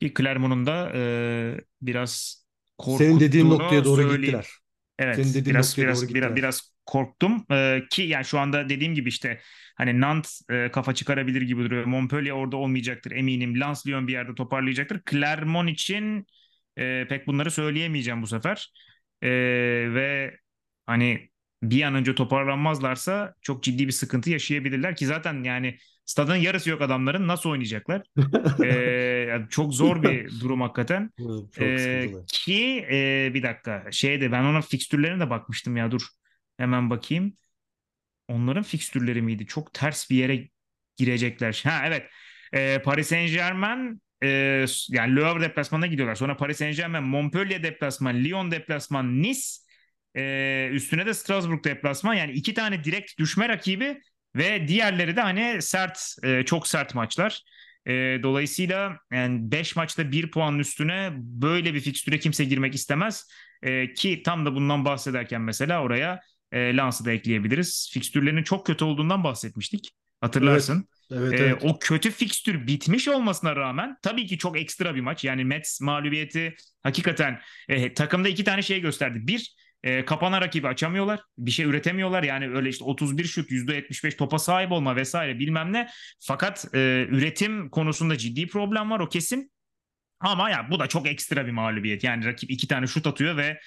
Ki Clermont'un da e, biraz Senin dediğin korkuttuğunu noktaya doğru söyleyeyim. gittiler. Senin Evet, dediğin biraz noktaya doğru biraz biraz gittiler. biraz korktum Ee, ki yani şu anda dediğim gibi işte hani Nantes e, kafa çıkarabilir gibi duruyor. Montpellier orada olmayacaktır eminim. Lens Lyon bir yerde toparlayacaktır. Clermont için e, pek bunları söyleyemeyeceğim bu sefer. E, ve hani bir an önce toparlanmazlarsa çok ciddi bir sıkıntı yaşayabilirler ki zaten yani stadın yarısı yok adamların nasıl oynayacaklar? E, yani çok zor bir durum hakikaten. Ee, ki e, bir dakika şeyde ben ona fikstürlerine de bakmıştım ya dur hemen bakayım. Onların fikstürleri miydi? Çok ters bir yere girecekler. Ha evet. Ee, Paris Saint-Germain e, yani Le Havre deplasmanına gidiyorlar. Sonra Paris Saint-Germain, Montpellier deplasman, Lyon deplasman, Nice e, üstüne de Strasbourg deplasman. Yani iki tane direkt düşme rakibi ve diğerleri de hani sert e, çok sert maçlar. E, dolayısıyla yani 5 maçta 1 puanın üstüne böyle bir fikstüre kimse girmek istemez. E, ki tam da bundan bahsederken mesela oraya e, Lens'ı da ekleyebiliriz. Fikstürlerinin çok kötü olduğundan bahsetmiştik. Hatırlarsın. Evet, Ee, evet. o kötü fikstür bitmiş olmasına rağmen tabii ki çok ekstra bir maç. Yani Mets mağlubiyeti hakikaten e, takımda iki tane şey gösterdi. Bir, e, kapana rakibi açamıyorlar. Bir şey üretemiyorlar. Yani öyle işte 31 şut, %75 topa sahip olma vesaire bilmem ne. Fakat e, üretim konusunda ciddi problem var o kesin. Ama ya bu da çok ekstra bir mağlubiyet. Yani rakip iki tane şut atıyor ve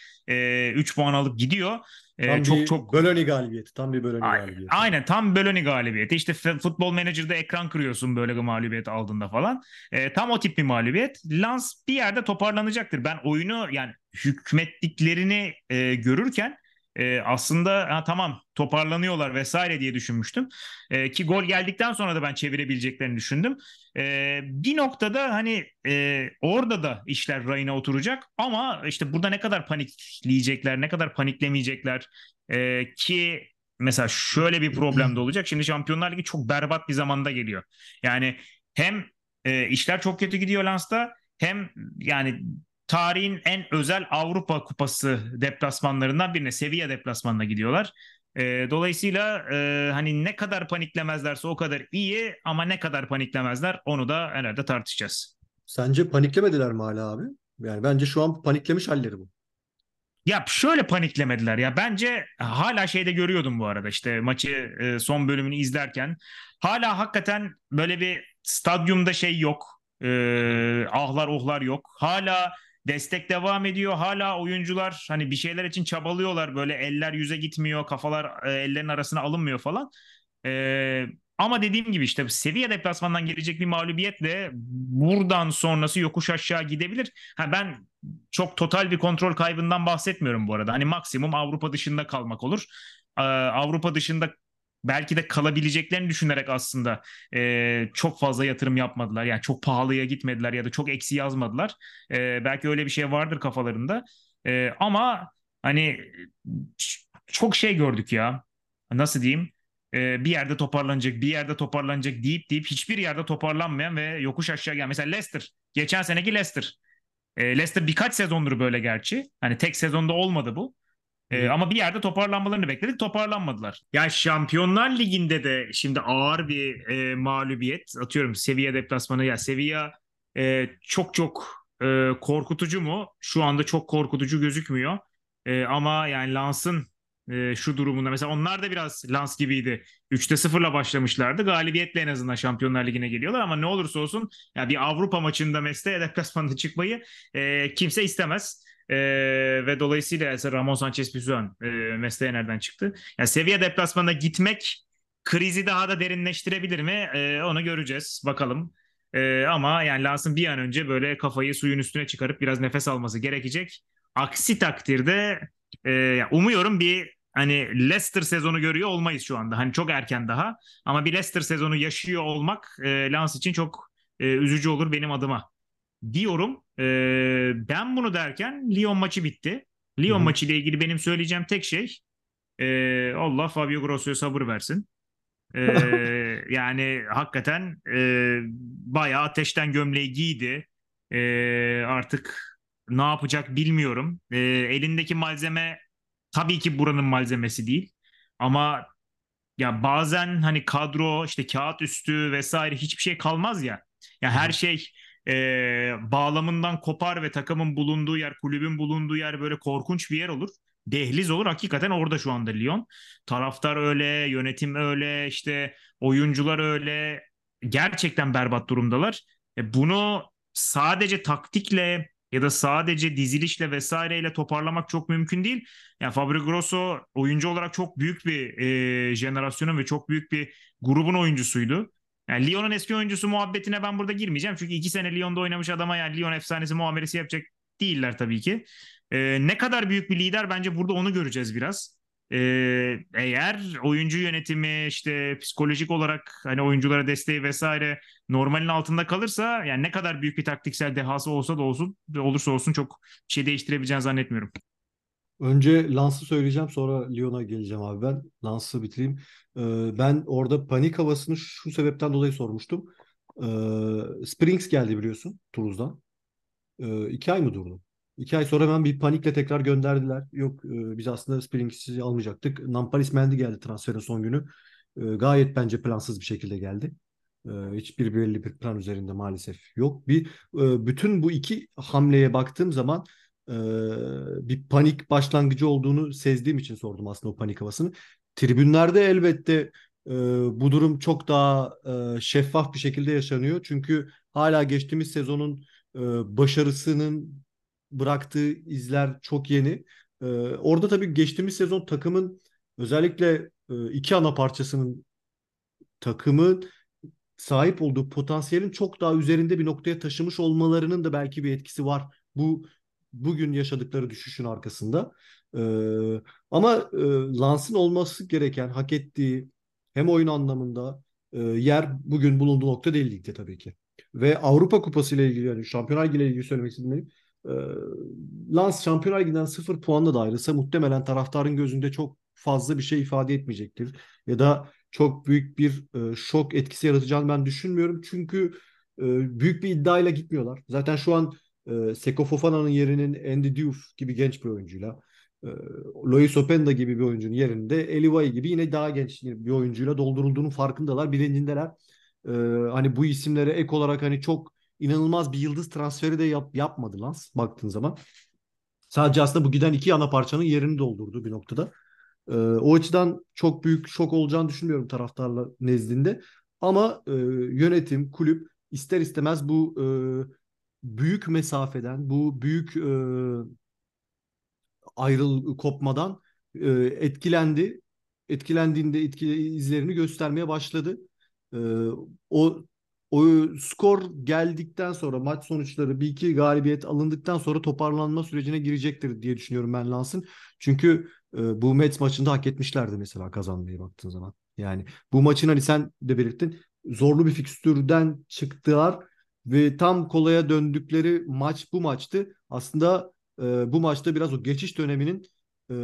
3 puan alıp gidiyor. Tam çok bir çok Bölöni galibiyeti. Tam bir Bölöni A- galibiyeti. Aynen tam Bölöni galibiyeti. İşte futbol menajerde ekran kırıyorsun böyle bir mağlubiyet aldığında falan. E, tam o tip bir mağlubiyet. Lens bir yerde toparlanacaktır. Ben oyunu yani hükmettiklerini e, görürken e, aslında ha, tamam toparlanıyorlar vesaire diye düşünmüştüm. E, ki gol geldikten sonra da ben çevirebileceklerini düşündüm. E, bir noktada hani e, orada da işler rayına oturacak ama işte burada ne kadar panikleyecekler, ne kadar paniklemeyecekler e, ki mesela şöyle bir problem de olacak. Şimdi Şampiyonlar Ligi çok berbat bir zamanda geliyor. Yani hem e, işler çok kötü gidiyor Lens'ta hem yani tarihin en özel Avrupa Kupası deplasmanlarından birine, Sevilla deplasmanına gidiyorlar. E, dolayısıyla e, hani ne kadar paniklemezlerse o kadar iyi ama ne kadar paniklemezler onu da herhalde tartışacağız. Sence paniklemediler mi hala abi? Yani bence şu an paniklemiş halleri bu. Ya şöyle paniklemediler ya bence hala şeyde görüyordum bu arada işte maçı e, son bölümünü izlerken hala hakikaten böyle bir stadyumda şey yok e, ahlar ohlar yok hala destek devam ediyor hala oyuncular hani bir şeyler için çabalıyorlar böyle eller yüze gitmiyor kafalar e, ellerin arasına alınmıyor falan e, ama dediğim gibi işte seviye deplasmandan gelecek bir mağlubiyetle buradan sonrası yokuş aşağı gidebilir. Ha ben çok total bir kontrol kaybından bahsetmiyorum bu arada. Hani maksimum Avrupa dışında kalmak olur. Ee, Avrupa dışında belki de kalabileceklerini düşünerek aslında e, çok fazla yatırım yapmadılar. Yani çok pahalıya gitmediler ya da çok eksi yazmadılar. E, belki öyle bir şey vardır kafalarında. E, ama hani çok şey gördük ya. Nasıl diyeyim? bir yerde toparlanacak, bir yerde toparlanacak deyip deyip hiçbir yerde toparlanmayan ve yokuş aşağı gelen. Mesela Leicester, geçen seneki Leicester. Leicester birkaç sezondur böyle gerçi. Hani tek sezonda olmadı bu. Ee, ama bir yerde toparlanmalarını bekledik. Toparlanmadılar. Yani Şampiyonlar Ligi'nde de şimdi ağır bir e, mağlubiyet. Atıyorum Sevilla deplasmanı. Ya Sevilla e, çok çok e, korkutucu mu? Şu anda çok korkutucu gözükmüyor. E, ama yani Lans'ın e, şu durumunda. Mesela onlar da biraz Lans gibiydi. 3'te 0'la başlamışlardı. Galibiyetle en azından Şampiyonlar Ligi'ne geliyorlar ama ne olursa olsun ya bir Avrupa maçında Mesleğe deplasmanında çıkmayı e, kimse istemez. E, ve dolayısıyla Ramon Sanchez Pizjuan e, mesleğe nereden çıktı? Yani seviye deplasmanına gitmek krizi daha da derinleştirebilir mi? E, onu göreceğiz. Bakalım. E, ama yani Lans'ın bir an önce böyle kafayı suyun üstüne çıkarıp biraz nefes alması gerekecek. Aksi takdirde e, umuyorum bir hani Leicester sezonu görüyor olmayız şu anda. Hani çok erken daha ama bir Leicester sezonu yaşıyor olmak e, Lens için çok e, üzücü olur benim adıma diyorum. E, ben bunu derken Lyon maçı bitti. Lyon Hı-hı. maçı ile ilgili benim söyleyeceğim tek şey e, Allah Fabio Grosso'ya sabır versin. E, yani hakikaten e, bayağı ateşten gömleği giydi. E, artık ne yapacak bilmiyorum. E, elindeki malzeme tabii ki buranın malzemesi değil. Ama ya bazen hani kadro işte kağıt üstü vesaire hiçbir şey kalmaz ya. Ya her şey e, bağlamından kopar ve takımın bulunduğu yer, kulübün bulunduğu yer böyle korkunç bir yer olur. Dehliz olur. Hakikaten orada şu anda Lyon. Taraftar öyle, yönetim öyle, işte oyuncular öyle. Gerçekten berbat durumdalar. E, bunu sadece taktikle ya da sadece dizilişle vesaireyle toparlamak çok mümkün değil. Yani Fabio Grosso oyuncu olarak çok büyük bir e, jenerasyonun ve çok büyük bir grubun oyuncusuydu. Yani Lyon'un eski oyuncusu muhabbetine ben burada girmeyeceğim. Çünkü iki sene Lyon'da oynamış adama yani Lyon efsanesi muamelesi yapacak değiller tabii ki. E, ne kadar büyük bir lider bence burada onu göreceğiz biraz. E, eğer oyuncu yönetimi işte psikolojik olarak hani oyunculara desteği vesaire normalin altında kalırsa yani ne kadar büyük bir taktiksel dehası olsa da olsun olursa olsun çok bir şey değiştirebileceğini zannetmiyorum. Önce Lans'ı söyleyeceğim sonra Lyon'a geleceğim abi ben. Lans'ı bitireyim. Ee, ben orada panik havasını şu sebepten dolayı sormuştum. Ee, Springs geldi biliyorsun Toulouse'dan. Ee, iki ay mı durdu? İki ay sonra hemen bir panikle tekrar gönderdiler. Yok e, biz aslında Springs'i almayacaktık. Nampalis Mendy geldi transferin son günü. E, gayet bence plansız bir şekilde geldi. E, hiçbir belli bir plan üzerinde maalesef yok. Bir e, bütün bu iki hamleye baktığım zaman e, bir panik başlangıcı olduğunu sezdiğim için sordum aslında o panik havasını. Tribünlerde elbette e, bu durum çok daha e, şeffaf bir şekilde yaşanıyor. Çünkü hala geçtiğimiz sezonun e, başarısının bıraktığı izler çok yeni. E, orada tabii geçtiğimiz sezon takımın özellikle e, iki ana parçasının takımın sahip olduğu potansiyelin çok daha üzerinde bir noktaya taşımış olmalarının da belki bir etkisi var. Bu bugün yaşadıkları düşüşün arkasında. Ee, ama e, Lans'ın olması gereken, hak ettiği hem oyun anlamında e, yer bugün bulunduğu nokta değil ligde tabii ki. Ve Avrupa Kupası ile ilgili yani Şampiyonlar ile ilgili söylemek istediğim e, Lans Şampiyonlar Ligi'nden sıfır puanla da ayrılsa muhtemelen taraftarın gözünde çok fazla bir şey ifade etmeyecektir. Ya da çok büyük bir e, şok etkisi yaratacağını ben düşünmüyorum. Çünkü e, büyük bir iddiayla gitmiyorlar. Zaten şu an e, Seko Fofana'nın yerinin Andy Diouf gibi genç bir oyuncuyla e, Lois Openda gibi bir oyuncunun yerinde Elivay gibi yine daha genç bir oyuncuyla doldurulduğunun farkındalar, bilincindeler. E, hani bu isimlere ek olarak hani çok inanılmaz bir yıldız transferi de yap, yapmadı Lans baktığın zaman. Sadece aslında bu giden iki ana parçanın yerini doldurdu bir noktada. E, o açıdan çok büyük şok olacağını düşünmüyorum taraftarlar nezdinde. Ama e, yönetim, kulüp ister istemez bu e, büyük mesafeden, bu büyük e, ayrıl kopmadan e, etkilendi. Etkilendiğinde etkili izlerini göstermeye başladı. E, o o skor geldikten sonra maç sonuçları bir iki galibiyet alındıktan sonra toparlanma sürecine girecektir diye düşünüyorum ben Lans'ın. Çünkü e, bu Mets maçında hak etmişlerdi mesela kazanmayı baktığın zaman. Yani bu maçın hani sen de belirttin zorlu bir fikstürden çıktılar ve tam kolaya döndükleri maç bu maçtı. Aslında e, bu maçta biraz o geçiş döneminin e,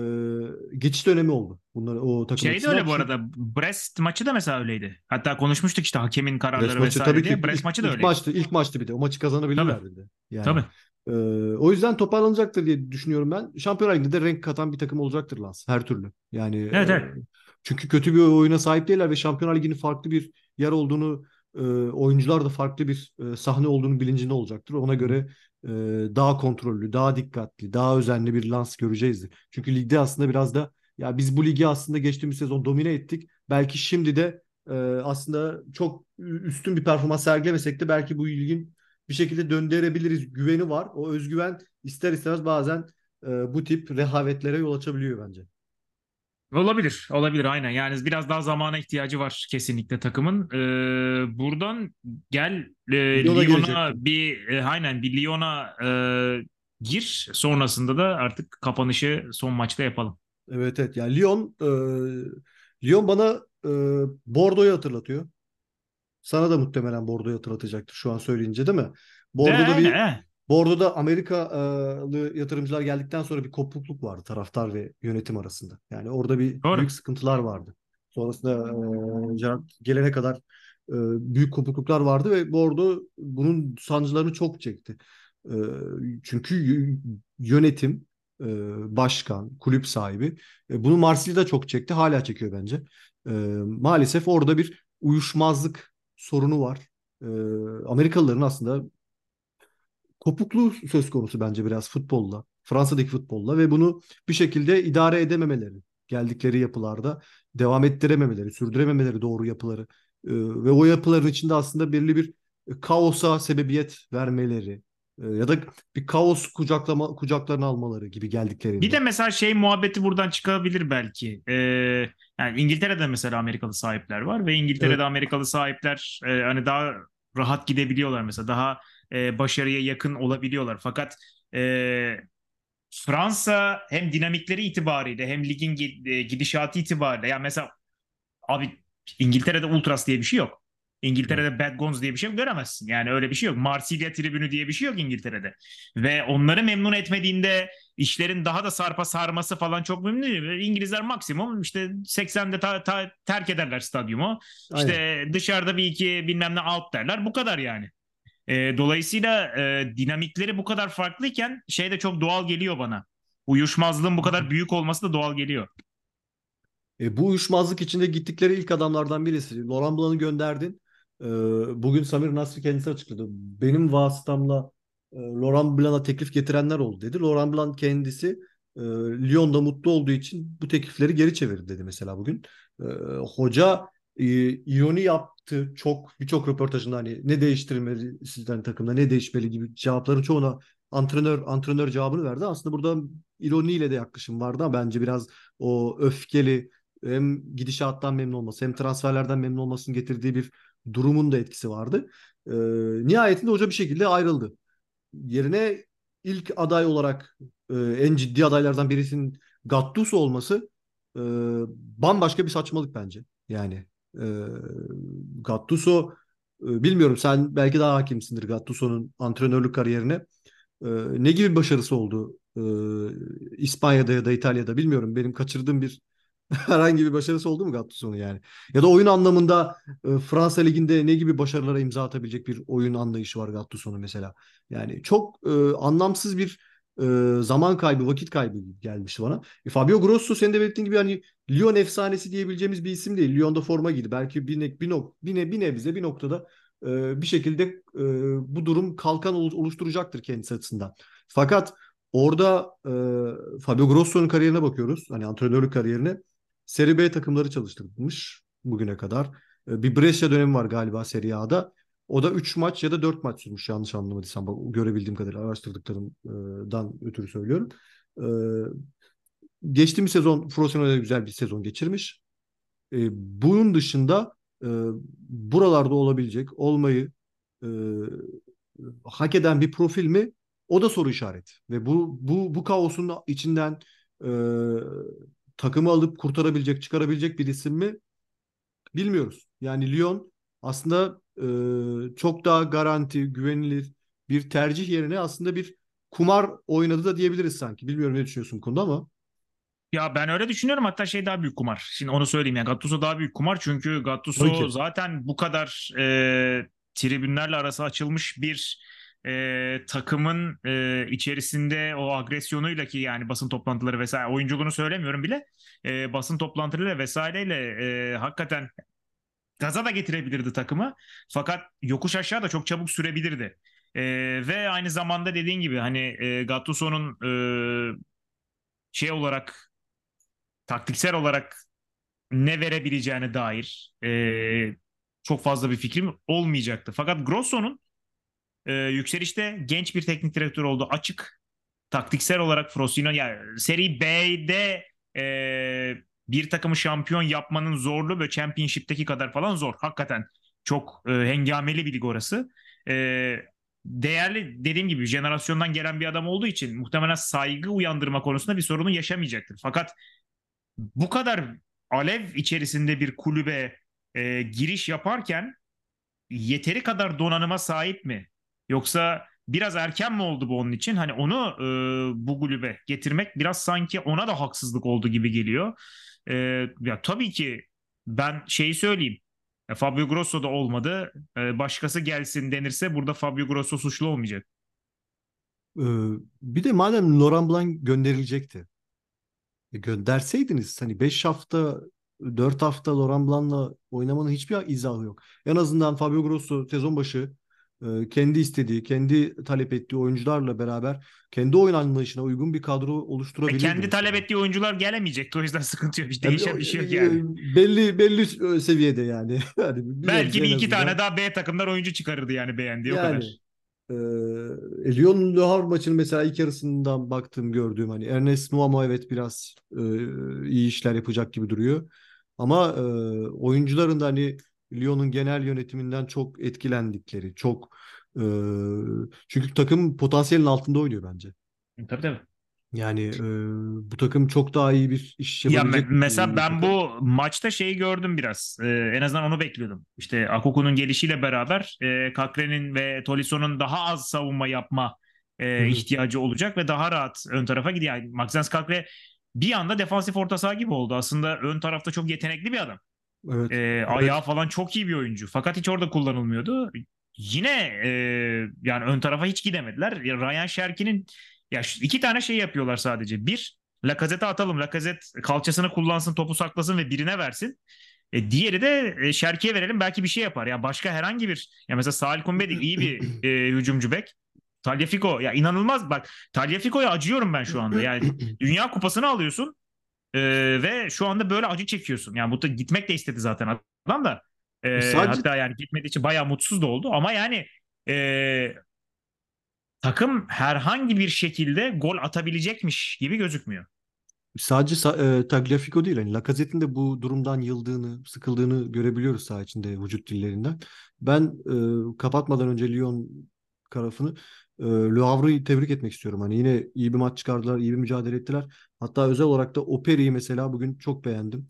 geçiş dönemi oldu. Bunlar o takım Şey de öyle bu arada. Brest maçı da mesela öyleydi. Hatta konuşmuştuk işte hakemin kararları Brest vesaire tabii diye. ki Brest ilk, maçı da ilk öyleydi. maçtı. ilk maçtı bir de. O maçı kazanabilirlerdi de. Yani. Tabii. e, o yüzden toparlanacaktır diye düşünüyorum ben. Şampiyonlar Ligi'nde de renk katan bir takım olacaktır Lens her türlü. Yani Evet, e, evet. çünkü kötü bir oyuna sahip değiller ve Şampiyonlar Ligi'nin farklı bir yer olduğunu e, oyuncular da farklı bir e, sahne olduğunu bilincinde olacaktır. Ona göre e, daha kontrollü, daha dikkatli, daha özenli bir Lens göreceğizdir. Çünkü ligde aslında biraz da ya biz bu ligi aslında geçtiğimiz sezon domine ettik. Belki şimdi de e, aslında çok üstün bir performans sergilemesek de belki bu ligin bir şekilde döndürebiliriz güveni var. O özgüven ister istemez bazen e, bu tip rehavetlere yol açabiliyor bence. Olabilir, olabilir aynen. Yani biraz daha zamana ihtiyacı var kesinlikle takımın. Ee, buradan gel e, Lyon'a bir e, aynen bir Lyon'a e, gir. Sonrasında da artık kapanışı son maçta yapalım. Evet evet. Yani Lyon e, Lyon bana e, Bordeaux'u hatırlatıyor. Sana da muhtemelen Bordeaux'u hatırlatacaktır şu an söyleyince değil mi? De, Bordeaux'da aynen, bir he. Bordeaux'da Amerikalı yatırımcılar geldikten sonra bir kopukluk vardı taraftar ve yönetim arasında. Yani orada bir Doğru. büyük sıkıntılar vardı. Sonrasında e, gelene kadar e, büyük kopukluklar vardı ve Bordeaux bunun sancılarını çok çekti. E, çünkü yönetim, e, başkan, kulüp sahibi e, bunu Marsilya'da çok çekti. Hala çekiyor bence. E, maalesef orada bir uyuşmazlık sorunu var. E, Amerikalıların aslında kopukluğu söz konusu bence biraz futbolla. Fransa'daki futbolla ve bunu bir şekilde idare edememeleri. Geldikleri yapılarda devam ettirememeleri, sürdürememeleri doğru yapıları. Ee, ve o yapıların içinde aslında belirli bir kaosa sebebiyet vermeleri e, ya da bir kaos kucaklama kucaklarına almaları gibi Bir geldiklerinde. de mesela şey muhabbeti buradan çıkabilir belki. Ee, yani İngiltere'de mesela Amerikalı sahipler var ve İngiltere'de Evet. Amerikalı sahipler e, hani daha rahat gidebiliyorlar mesela daha e, başarıya yakın olabiliyorlar. Fakat e, Fransa hem dinamikleri itibariyle hem ligin gi- e, gidişatı itibariyle yani mesela abi İngiltere'de Ultras diye bir şey yok. İngiltere'de Bad Guns diye bir şey göremezsin. Yani öyle bir şey yok. Marsilya tribünü diye bir şey yok İngiltere'de. Ve onları memnun etmediğinde işlerin daha da sarpa sarması falan çok mümkün değil. İngilizler maksimum işte 80'de ta- ta- terk ederler stadyumu. Aynen. İşte dışarıda bir iki bilmem ne out derler. Bu kadar yani. E, dolayısıyla e, dinamikleri bu kadar farklıyken şey de çok doğal geliyor bana. Uyuşmazlığın bu kadar büyük olması da doğal geliyor. E, bu uyuşmazlık içinde gittikleri ilk adamlardan birisi. Laurent Blanc'ı gönderdin. E, bugün Samir Nasri kendisi açıkladı. Benim vasıtamla e, Laurent Blanc'a teklif getirenler oldu dedi. Laurent Blanc kendisi e, Lyon'da mutlu olduğu için bu teklifleri geri çevirdi dedi mesela bugün. E, hoca e, yaptı çok birçok röportajında hani ne değiştirmeli sizden takımda ne değişmeli gibi cevapların çoğuna antrenör antrenör cevabını verdi. Aslında burada ironiyle de yaklaşım vardı ama bence biraz o öfkeli hem gidişattan memnun olması hem transferlerden memnun olmasının getirdiği bir durumun da etkisi vardı. Ee, nihayetinde hoca bir şekilde ayrıldı. Yerine ilk aday olarak e, en ciddi adaylardan birisinin Gattuso olması e, bambaşka bir saçmalık bence. Yani e, Gattuso e, bilmiyorum sen belki daha hakimsindir Gattuso'nun antrenörlük kariyerine. E, ne gibi başarısı oldu e, İspanya'da ya da İtalya'da bilmiyorum. Benim kaçırdığım bir herhangi bir başarısı oldu mu Gattuso'nun yani? Ya da oyun anlamında e, Fransa Ligi'nde ne gibi başarılara imza atabilecek bir oyun anlayışı var Gattuso'nun mesela? Yani çok e, anlamsız bir zaman kaybı, vakit kaybı gelmişti bana. E, Fabio Grosso senin de belirttiğin gibi hani Lyon efsanesi diyebileceğimiz bir isim değil. Lyon'da forma giydi. Belki bir, ne, bir, nok, bir, ne, bir nebze bir noktada e, bir şekilde e, bu durum kalkan oluşturacaktır kendisi açısından. Fakat orada e, Fabio Grosso'nun kariyerine bakıyoruz. Hani antrenörlük kariyerine. Serie B takımları çalıştırmış bugüne kadar. E, bir Brescia dönemi var galiba Serie A'da. O da 3 maç ya da 4 maç sürmüş yanlış anlamadıysam. Bak, görebildiğim kadarıyla araştırdıklarımdan ötürü söylüyorum. Geçtiğimiz sezon Frosinone güzel bir sezon geçirmiş. Bunun dışında buralarda olabilecek, olmayı hak eden bir profil mi? O da soru işareti. Ve bu bu bu kaosun içinden takımı alıp kurtarabilecek, çıkarabilecek bir isim mi? Bilmiyoruz. Yani Lyon aslında e, çok daha garanti, güvenilir bir tercih yerine aslında bir kumar oynadı da diyebiliriz sanki. Bilmiyorum ne düşünüyorsun konuda ama. Ya ben öyle düşünüyorum hatta şey daha büyük kumar. Şimdi onu söyleyeyim ya Gattuso daha büyük kumar çünkü Gattuso zaten bu kadar e, tribünlerle arası açılmış bir e, takımın e, içerisinde o agresyonuyla ki yani basın toplantıları vesaire oyunculuğunu söylemiyorum bile e, basın toplantılarıyla vesaireyle e, hakikaten gaza da getirebilirdi takımı. Fakat yokuş aşağı da çok çabuk sürebilirdi. E, ve aynı zamanda dediğin gibi hani e, Gattuso'nun e, şey olarak taktiksel olarak ne verebileceğine dair e, çok fazla bir fikrim olmayacaktı. Fakat Grosso'nun e, yükselişte genç bir teknik direktör oldu. Açık. Taktiksel olarak Frosino yani Seri B'de e, bir takımı şampiyon yapmanın zorluğu böyle Championship'teki kadar falan zor. Hakikaten çok e, hengameli bir lig orası. E, değerli dediğim gibi jenerasyondan gelen bir adam olduğu için muhtemelen saygı uyandırma konusunda bir sorunu yaşamayacaktır. Fakat bu kadar alev içerisinde bir kulübe e, giriş yaparken yeteri kadar donanıma sahip mi? Yoksa biraz erken mi oldu bu onun için? Hani onu e, bu kulübe getirmek biraz sanki ona da haksızlık oldu gibi geliyor. E, ya tabii ki ben şeyi söyleyeyim. E, Fabio Grosso da olmadı. E, başkası gelsin denirse burada Fabio Grosso suçlu olmayacak. Ee, bir de madem Laurent Blanc gönderilecekti. E, gönderseydiniz hani 5 hafta 4 hafta Laurent Blanc'la oynamanın hiçbir izahı yok. En azından Fabio Grosso sezon başı kendi istediği, kendi talep ettiği oyuncularla beraber kendi oyun anlayışına uygun bir kadro oluşturabilir. E kendi talep ettiği oyuncular gelemeyecekti o yüzden sıkıntı yok. Hiç değişen bir şey yok yani. Belli belli seviyede yani. yani Belki bir iki tane daha B takımlar oyuncu çıkarırdı yani beğendiği yani, o kadar. E, Lyon Le Havre maçının mesela ilk yarısından baktığım gördüğüm hani Ernest Nuamo evet biraz e, iyi işler yapacak gibi duruyor. Ama e, oyuncuların da hani Lyon'un genel yönetiminden çok etkilendikleri, çok e, çünkü takım potansiyelin altında oynuyor bence. Tabii tabii. Yani e, bu takım çok daha iyi bir iş yapabilecek. Ya me- mesela ben bu maçta şeyi gördüm biraz. Ee, en azından onu bekliyordum. İşte Akuku'nun gelişiyle beraber e, Kakre'nin ve Tolisso'nun daha az savunma yapma e, ihtiyacı olacak ve daha rahat ön tarafa gidiyor. Yani Maxence Kakre bir anda defansif orta saha gibi oldu. Aslında ön tarafta çok yetenekli bir adam. Evet. E, evet. Ayağı falan çok iyi bir oyuncu. Fakat hiç orada kullanılmıyordu. Yine e, yani ön tarafa hiç gidemediler. Ryan Şerki'nin ya iki tane şey yapıyorlar sadece. Bir, Lacazette'e atalım. Lacazette kalçasını kullansın, topu saklasın ve birine versin. E, diğeri de e, Şerki'ye verelim belki bir şey yapar. Ya başka herhangi bir ya mesela Salih Kumbedi iyi bir e, hücumcu bek. Tagliafico ya inanılmaz bak Tagliafico'ya acıyorum ben şu anda. Yani Dünya Kupası'nı alıyorsun e, ve şu anda böyle acı çekiyorsun. Yani bu da gitmek de istedi zaten adam da. E, Sadece... Hatta yani gitmediği için bayağı mutsuz da oldu ama yani e, takım herhangi bir şekilde gol atabilecekmiş gibi gözükmüyor. Sadece e, Tagliafico değil. Yani Lacazette'in de bu durumdan yıldığını, sıkıldığını görebiliyoruz saha içinde vücut dillerinden. Ben e, kapatmadan önce Lyon tarafını e, Le Havre'ı tebrik etmek istiyorum. Hani yine iyi bir maç çıkardılar, iyi bir mücadele ettiler. Hatta özel olarak da Operi'yi mesela bugün çok beğendim.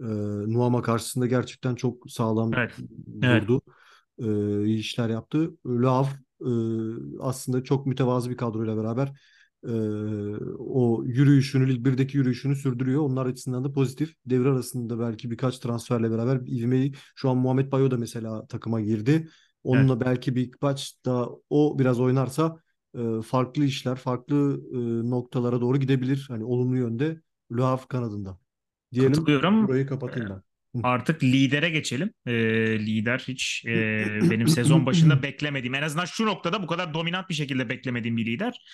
E, Nuama karşısında gerçekten çok sağlam Evet. Evet. durdu. E, iyi işler yaptı. Le Havre e, aslında çok mütevazı bir kadroyla beraber e, o yürüyüşünü, Lig 1'deki yürüyüşünü sürdürüyor. Onlar açısından da pozitif. Devre arasında belki birkaç transferle beraber ivmeyi şu an Muhammed Bayo da mesela takıma girdi. Onunla Evet. belki birkaç da o biraz oynarsa e, farklı işler, farklı e, noktalara doğru gidebilir. Hani olumlu yönde Le Havre kanadında. Diyelim Katılıyorum. burayı kapatayım ben. Artık lidere geçelim. Ee, lider hiç e, benim sezon başında beklemediğim, en azından şu noktada bu kadar dominant bir şekilde beklemediğim bir lider.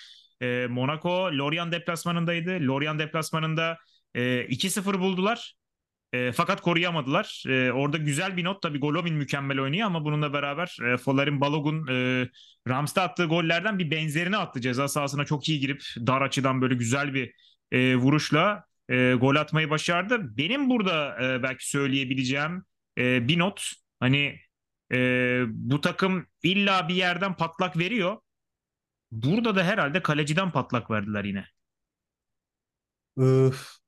Ee, Monaco Lorient deplasmanındaydı. Lorient deplasmanında e, 2-0 buldular. E, fakat koruyamadılar. E, orada güzel bir not tabii Golovin mükemmel oynuyor ama bununla beraber e, Folarin Balogun e, Rams'ta attığı gollerden bir benzerini attı. Ceza sahasına çok iyi girip dar açıdan böyle güzel bir e, vuruşla e, gol atmayı başardı. Benim burada e, belki söyleyebileceğim e, bir not hani e, bu takım illa bir yerden patlak veriyor. Burada da herhalde kaleciden patlak verdiler yine.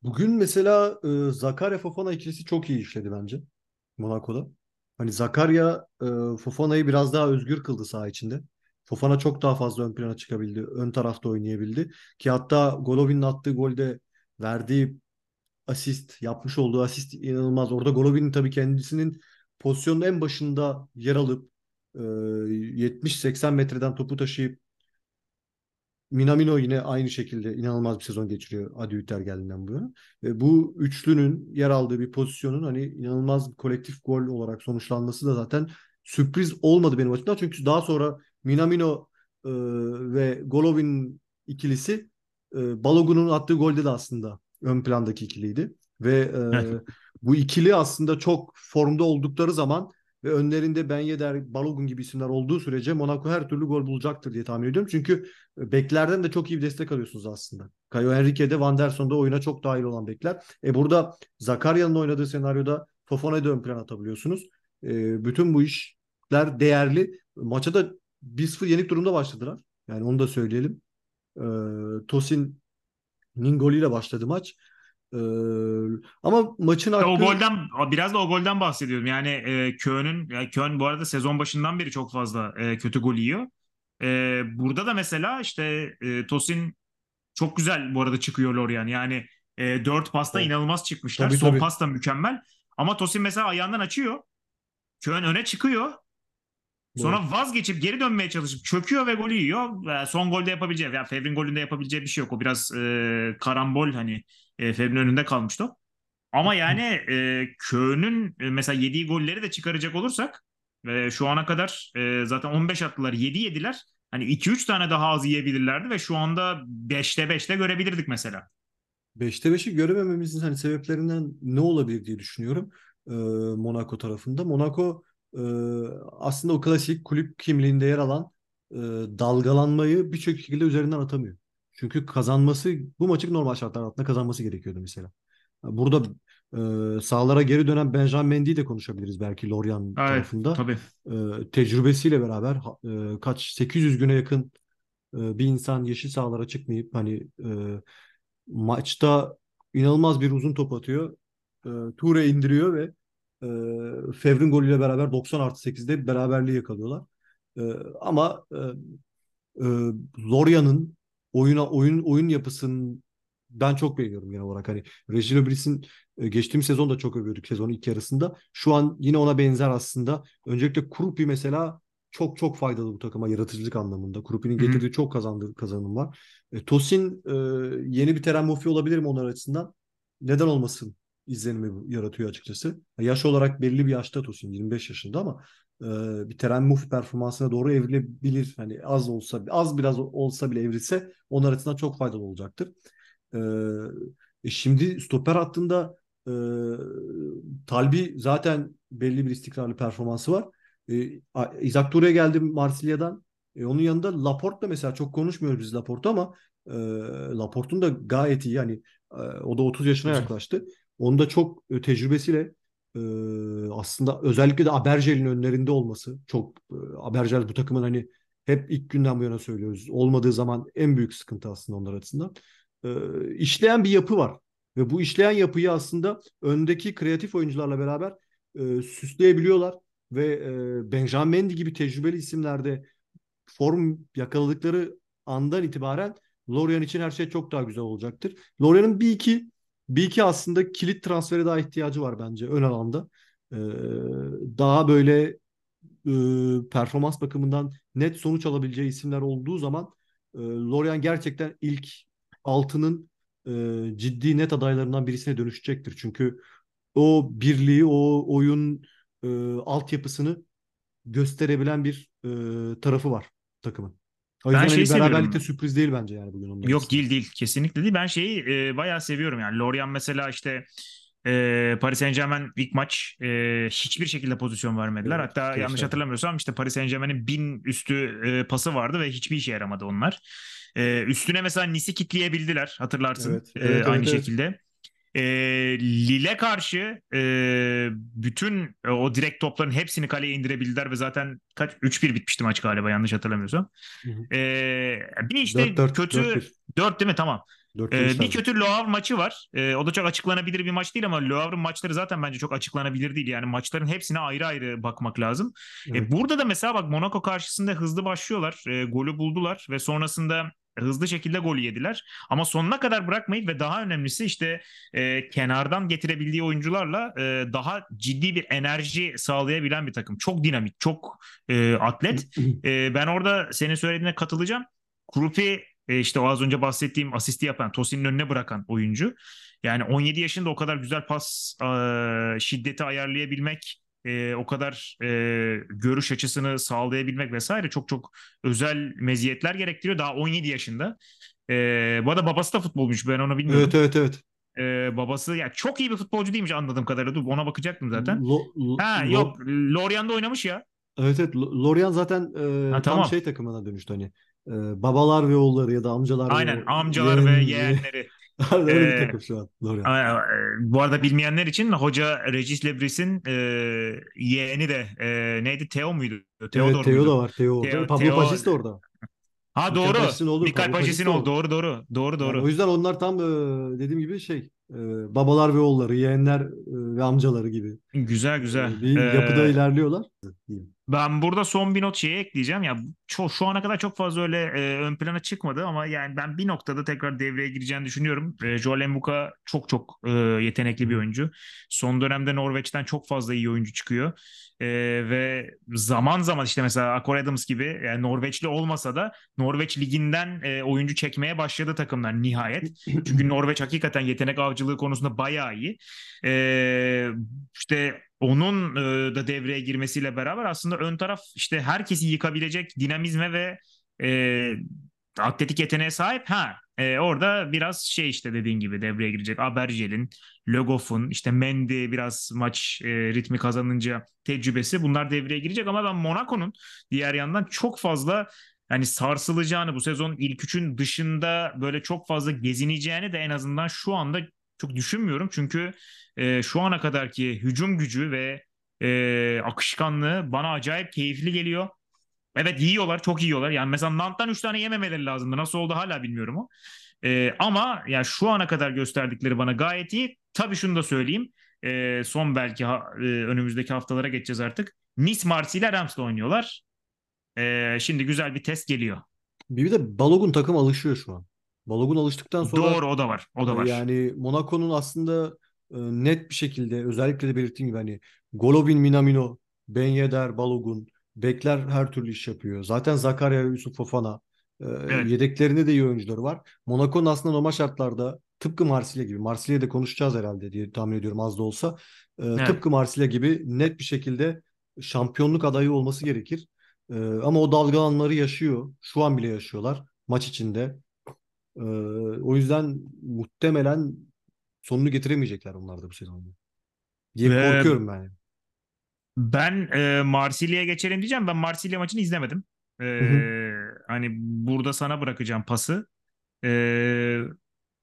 Bugün mesela e, Zakaria Fofana ikilisi çok iyi işledi bence Monaco'da. Hani Zakaria Fofana'yı biraz daha özgür kıldı saha içinde. Fofana çok daha fazla ön plana çıkabildi. Ön tarafta oynayabildi. Ki hatta Golovin'in attığı golde verdiği asist, yapmış olduğu asist inanılmaz. Orada Golovin'in tabii kendisinin pozisyonun en başında yer alıp e, 70-80 metreden topu taşıyıp Minamino yine aynı şekilde inanılmaz bir sezon geçiriyor Adi Hütter geldiğinden bu yana. Ve bu üçlünün yer aldığı bir pozisyonun hani inanılmaz bir kolektif gol olarak sonuçlanması da zaten sürpriz olmadı benim açımdan. Çünkü daha sonra Minamino e, ve Golovin ikilisi e, Balogun'un attığı golde de aslında ön plandaki ikiliydi. Ve e, bu ikili aslında çok formda oldukları zaman ve önlerinde Ben Yedder, Balogun gibi isimler olduğu sürece Monaco her türlü gol bulacaktır diye tahmin ediyorum. Çünkü beklerden de çok iyi bir destek alıyorsunuz aslında. Caio Henrique'de, Van der Son'da oyuna çok dahil olan bekler. E burada Zakaria'nın oynadığı senaryoda Fofana'yı da ön plana atabiliyorsunuz. E, bütün bu işler değerli. Maça da 1-0 yenik durumda başladılar. Yani onu da söyleyelim. E, Tosin'in golüyle başladı maç. E, ama maçın İşte o hakkı... golden biraz da o golden bahsediyorum. Yani e, Köln'ün yani Köln bu arada sezon başından beri çok fazla e, kötü gol yiyor. E, burada da mesela işte e, Tosin çok güzel bu arada çıkıyor Lorient. Yani e, 4 pasta Oh, inanılmaz çıkmışlar. tabii Son tabii. pas da mükemmel. Ama Tosin mesela ayağından açıyor. Köln öne çıkıyor. Sonra vazgeçip geri dönmeye çalışıp çöküyor ve golü yiyor. Son golde yapabileceği, yani Fevrin golünde yapabileceği bir şey yok. O biraz e, karambol hani e, Fevrin önünde kalmıştı. Ama yani e, Köln'ün e, mesela yediği golleri de çıkaracak olursak e, şu ana kadar e, zaten 15 attılar 7 yediler. Hani 2-3 tane daha az yiyebilirlerdi ve şu anda 5'te 5'te görebilirdik mesela. 5'te 5'i göremememizin hani sebeplerinden ne olabilir diye düşünüyorum e, Monaco tarafında. Monaco e, aslında o klasik kulüp kimliğinde yer alan e, dalgalanmayı birçok şekilde üzerinden atamıyor. Çünkü kazanması bu maçı normal şartlar altında kazanması gerekiyordu mesela. Burada e, sahalara geri dönen Benjamin Mendy'yi de konuşabiliriz belki Lorient Evet tarafında. tabii. E, tecrübesiyle beraber e, kaç 800 güne yakın e, bir insan yeşil sahalara çıkmayıp hani e, maçta inanılmaz bir uzun top atıyor. E, Toure indiriyor ve e, Fevrin golüyle beraber 90 artı 8'de beraberliği yakalıyorlar. E, ama e, e, Lorient'ın oyuna oyun oyun yapısının ben çok beğeniyorum genel olarak. Hani Regis Lebris'in e, geçtiğimiz sezon da çok övüyorduk sezonun ilk yarısında. Şu an yine ona benzer aslında. Öncelikle Krupi mesela çok çok faydalı bu takıma yaratıcılık anlamında. Krupi'nin getirdiği çok kazandığı kazanım var. E, Tosin e, yeni bir Terem Moffi olabilir mi onlar açısından? Neden olmasın izlenimi yaratıyor açıkçası. Yaş olarak belli bir yaşta Tosin 25 yaşında ama e, bir Terem Moffi performansına doğru evrilebilir. Hani az olsa az biraz olsa bile evrilse onlar açısından çok faydalı olacaktır. Ee, e, şimdi stoper hattında e, Talbi zaten belli bir istikrarlı performansı var. E, Isaac Toure geldi Marsilya'dan. E, onun yanında Laporte da mesela çok konuşmuyoruz biz Laporte ama e, Laporte'un da gayet iyi. Yani e, o da 30 yaşına yaklaştı. Onun da çok e, tecrübesiyle e, aslında özellikle de Abergel'in önlerinde olması çok e, Abergel bu takımın hani hep ilk günden bu yana söylüyoruz. Olmadığı zaman en büyük sıkıntı aslında onlar açısından. E, işleyen bir yapı var. Ve bu işleyen yapıyı aslında öndeki kreatif oyuncularla beraber e, süsleyebiliyorlar. Ve e, Benjamin Mendy gibi tecrübeli isimlerde form yakaladıkları andan itibaren Lorient için her şey çok daha güzel olacaktır. Lorient'in bir iki bir iki aslında kilit transferi daha ihtiyacı var bence ön alanda. Ee, daha böyle e, performans bakımından net sonuç alabileceği isimler olduğu zaman e, Lorient gerçekten ilk altının e, ciddi net adaylarından birisine dönüşecektir. Çünkü o birliği, o oyun e, altyapısını gösterebilen bir e, tarafı var takımın. O yüzden Ben şeyi hani beraberlikte seviyorum. sürpriz değil bence yani bugün onlar Yok değil değil kesinlikle değil. Ben şeyi e, bayağı seviyorum yani. Lorient mesela işte e, Paris Saint-Germain ilk maç e, hiçbir şekilde pozisyon vermediler. Evet, Hatta yanlış gençlerden. hatırlamıyorsam işte Paris Saint-Germain'in bin üstü e, pası vardı ve hiçbir işe yaramadı onlar. E, üstüne mesela Nice'i kitleyebildiler hatırlarsın Evet, E, evet, aynı evet, evet. şekilde. E, Lille karşı e, bütün e, o direkt topların hepsini kaleye indirebildiler ve zaten kaç 3-1 bitmişti maç galiba yanlış hatırlamıyorsam. E, bir işte 4-4, kötü 4-1. 4 değil mi? Tamam. 4 Ee, bir kötü Le Havre maçı var. Ee, o da çok açıklanabilir bir maç değil ama Le Havre'ın maçları zaten bence çok açıklanabilir değil. Yani maçların hepsine ayrı ayrı bakmak lazım. Evet. E, burada da mesela bak Monaco karşısında hızlı başlıyorlar. E, golü buldular ve sonrasında hızlı şekilde golü yediler. Ama sonuna kadar bırakmayıp ve daha önemlisi işte e, kenardan getirebildiği oyuncularla e, daha ciddi bir enerji sağlayabilen bir takım. Çok dinamik, çok e, atlet. E, ben orada senin söylediğine katılacağım. Krupi e, işte o az önce bahsettiğim asisti yapan, Tosin'in önüne bırakan oyuncu. Yani 17 yaşında o kadar güzel pas e, şiddeti ayarlayabilmek, e, o kadar e, görüş açısını sağlayabilmek vesaire çok çok özel meziyetler gerektiriyor. Daha 17 yaşında. E, bu arada babası da futbolmuş ben onu bilmiyordum. Evet evet evet. E, babası ya çok iyi bir futbolcu değilmiş anladığım kadarıyla. Dur ona bakacaktım zaten. Lo- lo- Ha lo- yok Lorient'de oynamış ya. Evet evet. Lo- Lorient zaten e, Ha, tam tamam. şey takımına dönüştü hani. E, babalar ve oğulları ya da amcalar ve Aynen amcalar ve yeğen- yeğenleri. Öyle bir Ee, takım şu an Lorient. Aa, e, Bu arada bilmeyenler için hoca Regis Lebris'in e, yeğeni de e, neydi? Theo muydu? Theodor Evet Theo da var. Theo. Theo- Pablo Theo- Pajis de orada. Ha doğru. Oğlu, Mikael de oğlu. Doğru doğru. Doğru doğru. Yani o yüzden onlar tam e, dediğim gibi şey e, babalar ve oğulları, yeğenler e, ve amcaları gibi Güzel güzel. bir yapıda Ee, ilerliyorlar. Ben burada son bir not şeye ekleyeceğim. Ya ço- şu ana kadar çok fazla öyle e, ön plana çıkmadı ama yani ben bir noktada tekrar devreye gireceğini düşünüyorum. E, Joel Embuka çok çok e, yetenekli bir oyuncu. Son dönemde Norveç'ten çok fazla iyi oyuncu çıkıyor. E, ve zaman zaman işte mesela Akor Adams gibi yani Norveçli olmasa da Norveç liginden e, oyuncu çekmeye başladı takımlar nihayet. Çünkü Norveç hakikaten yetenek avcılığı konusunda bayağı iyi. E, işte onun e, da devreye girmesiyle beraber aslında ön taraf işte herkesi yıkabilecek dinamizme ve e, atletik yeteneğe sahip. Ha e, orada biraz şey işte dediğin gibi devreye girecek. Aberjel'in, Lögoff'un, işte Mendy biraz maç e, ritmi kazanınca tecrübesi bunlar devreye girecek ama ben Monaco'nun diğer yandan çok fazla hani sarsılacağını bu sezon ilk üçün dışında böyle çok fazla gezineceğini de en azından şu anda çok düşünmüyorum. Çünkü e, şu ana kadarki hücum gücü ve e, akışkanlığı bana acayip keyifli geliyor. Evet yiyorlar, çok yiyorlar. Yani mesela Nant'tan 3 tane yememeleri lazımdı. Nasıl oldu hala bilmiyorum o. E, ama yani şu ana kadar gösterdikleri bana gayet iyi. Tabii şunu da söyleyeyim. E, son belki ha- e, önümüzdeki haftalara geçeceğiz artık. Nice, Marseille ile Rams'la oynuyorlar. E, şimdi güzel bir test geliyor. Bir de Balogun takım alışıyor şu an. Balogun alıştıktan sonra Doğru o da var. O da var. yani Monaco'nun aslında e, net bir şekilde özellikle de belirttiğim gibi hani Golovin, Minamino, Ben Yedder, Balogun bekler her türlü iş yapıyor. Zaten Zakaria, Yusuf Fofana e, Evet. yedeklerinde de iyi oyuncuları var. Monaco'nun aslında normal şartlarda tıpkı Marsilya gibi Marsilya'da konuşacağız herhalde diye tahmin ediyorum az da olsa. E, Evet. Tıpkı Marsilya gibi net bir şekilde şampiyonluk adayı olması gerekir. Ama o dalgalanmaları yaşıyor. Şu an bile yaşıyorlar maç içinde. Ee, o yüzden muhtemelen sonunu getiremeyecekler onlar da bu sezonda. Diye Ve- korkuyorum ben. yani. Ben e, Marsilya'ya geçelim diyeceğim. Ben Marsilya maçını izlemedim. E, hı. hani burada sana bırakacağım pası. E,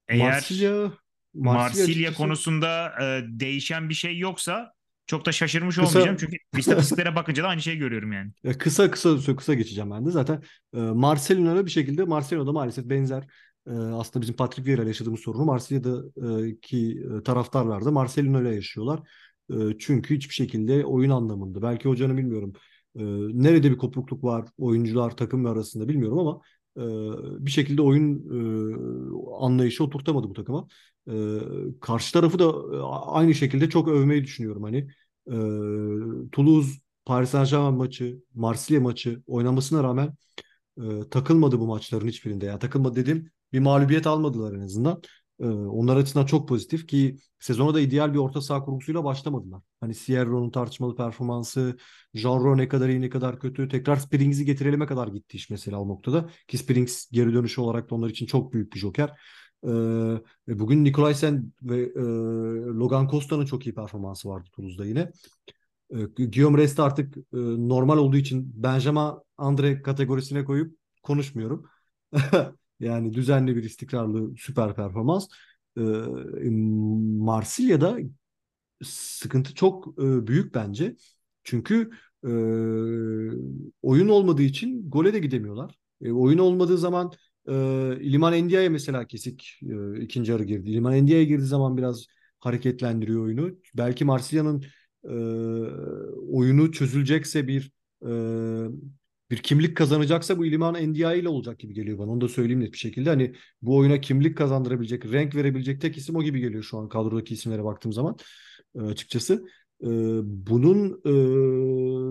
eğer Marsilya, Marsilya Marsilya konusunda e, değişen bir şey yoksa çok da şaşırmış Kısa- olmayacağım. Çünkü istatistiklere bakınca da aynı şeyi görüyorum yani. Ya kısa kısa kısa geçeceğim ben de. Zaten e, Marcelino'ya bir şekilde Marcelino'da maalesef benzer e, aslında bizim Patrick Vieira ile yaşadığımız sorunu Marsilya'daki e, taraftarlar da Marcelino ile yaşıyorlar. E, çünkü hiçbir şekilde oyun anlamında belki hocanın bilmiyorum e, nerede bir kopukluk var oyuncular takım arasında bilmiyorum ama e, bir şekilde oyun anlayışı oturtamadı bu takıma. Karşı tarafı da aynı şekilde çok övmeyi düşünüyorum hani. Toulouse Paris Saint-Germain maçı, Marsilya maçı oynamasına rağmen takılmadı bu maçların hiçbirinde. Yani takılmadı dediğim bir mağlubiyet almadılar en azından. E, onlar açısından çok pozitif ki sezona da ideal bir orta saha kurgusuyla başlamadılar. Hani Sierro'nun tartışmalı performansı, Jean ne kadar iyi ne kadar kötü. Tekrar Springs'i getirelim'e kadar gitti iş mesela o noktada. Ki Springs geri dönüşü olarak da onlar için çok büyük bir joker. E, ve bugün Nikolaisen ve e, Logan Costa'nın çok iyi performansı vardı Toulouse'da yine. E, Guillaume Rest'i artık e, normal olduğu için Benjamin Andre kategorisine koyup konuşmuyorum. yani düzenli bir istikrarlı süper performans. E, Marsilya'da sıkıntı çok e, büyük bence. Çünkü e, oyun olmadığı için gole de gidemiyorlar. E, oyun olmadığı zaman İliman Ndiaye mesela kesik e, ikinci yarı girdi. İliman Ndiaye girdiği zaman biraz hareketlendiriyor oyunu. Belki Marsilya'nın oyunu çözülecekse bir bir kimlik kazanacaksa bu İliman Ndiaye ile olacak gibi geliyor bana. Onu da söyleyeyim net bir şekilde. Hani bu oyuna kimlik kazandırabilecek, renk verebilecek tek isim o gibi geliyor şu an kadrodaki isimlere baktığım zaman e, açıkçası. E, bunun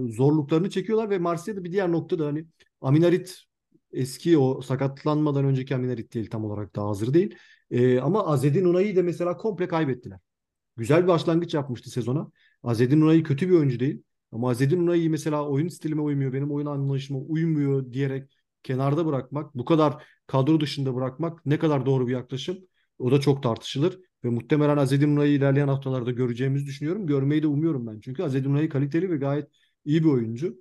e, zorluklarını çekiyorlar ve Marsilya'da bir diğer nokta da hani Aminarit eski o sakatlanmadan önceki Aminarit değil tam olarak daha hazır değil. E, ama Azedin Unai'yi de mesela komple kaybettiler. Güzel bir başlangıç yapmıştı sezona. Azedin Unai kötü bir oyuncu değil. Ama Azedin Unai'yi mesela oyun stilime uymuyor, benim oyun anlayışıma uymuyor diyerek kenarda bırakmak, bu kadar kadro dışında bırakmak ne kadar doğru bir yaklaşım? O da çok tartışılır. Ve muhtemelen Azedin Unai'yi ilerleyen haftalarda göreceğimizi düşünüyorum. Görmeyi de umuyorum ben. Çünkü Azedin Unai kaliteli ve gayet iyi bir oyuncu.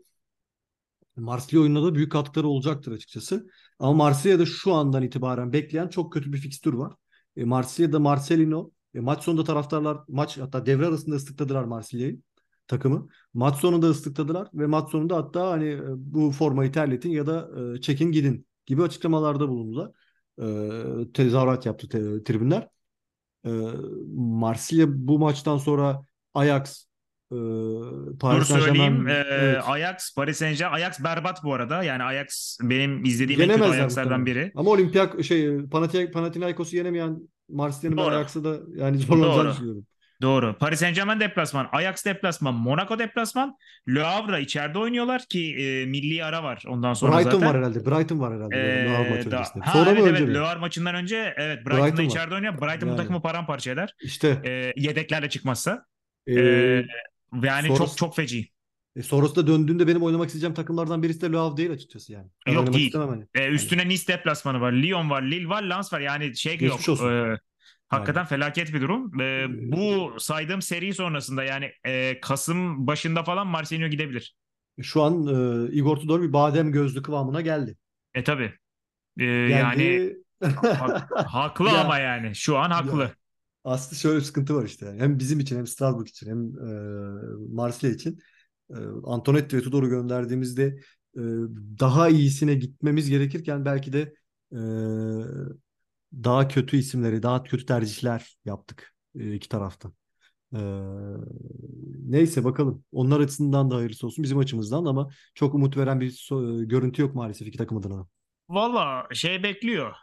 Marsilya oyununa da büyük katkıları olacaktır açıkçası. Ama Marsilya'da şu andan itibaren bekleyen çok kötü bir fikstür var. E, Marsilya'da Marcelino, e, maç sonunda taraftarlar maç hatta devre arasında ıslıkladılar Marsilya'yı takımı. Maç sonunda ıslıkladılar ve maç sonunda hatta hani e, bu formayı terletin ya da e, çekin gidin gibi açıklamalarda bulundular. E, tezahürat yaptı te, tribünler. E, Marsilya bu maçtan sonra Ajax e, Paris Dur söyleyeyim. Ee, evet. Ajax, Paris Saint-Germain. Ajax berbat bu arada. Yani Ajax benim izlediğim en kötü Ajax'lardan biri. Ama Olympiak şey Panathi- Panathinaikos'u yenemeyen Marsilya'nın Doğru. Ajax'a da yani zorlanacağını düşünüyorum. Doğru. Paris Saint-Germain deplasman, Ajax deplasman, Monaco deplasman. Le Havre içeride oynuyorlar ki e, milli ara var ondan sonra Brighton zaten. var herhalde. Brighton var herhalde. Ee, Le Havre maçı da- öncesinde. ha, Sonra evet, mı evet. Le Havre maçından önce evet Brighton'da Brighton var. içeride oynuyor. Brighton bu Yani. takımı paramparça eder. İşte E, yedeklerle çıkmazsa. e, Ee, yani sonrası- çok çok feci. e, sonrasında döndüğünde benim oynamak isteyeceğim takımlardan birisi de Le Havre değil açıkçası yani. Ben Yok, değil. hani. E, üstüne Nice deplasmanı var. Lyon var. Lille var. Lens var. Yani şey Geçmiş yok. olsun. e, hakikaten felaket bir durum. Ee, bu saydığım seri sonrasında yani e, Kasım başında falan Marcelino gidebilir. Şu an e, Igor Tudor bir badem gözlü kıvamına geldi. E tabi. yani Geldi. hak- haklı Ya, ama yani. Şu an haklı. Ya. Aslında şöyle bir sıkıntı var işte. Hem bizim için hem Strasbourg için hem e, Marsilya için. E, Antonetti ve Tudor'u gönderdiğimizde e, daha iyisine gitmemiz gerekirken belki de e, daha kötü isimleri, daha kötü tercihler yaptık e, iki taraftan. E, neyse bakalım. Onlar açısından da hayırlısı olsun bizim açımızdan ama çok umut veren bir so- görüntü yok maalesef iki takım adına. Valla şey bekliyor.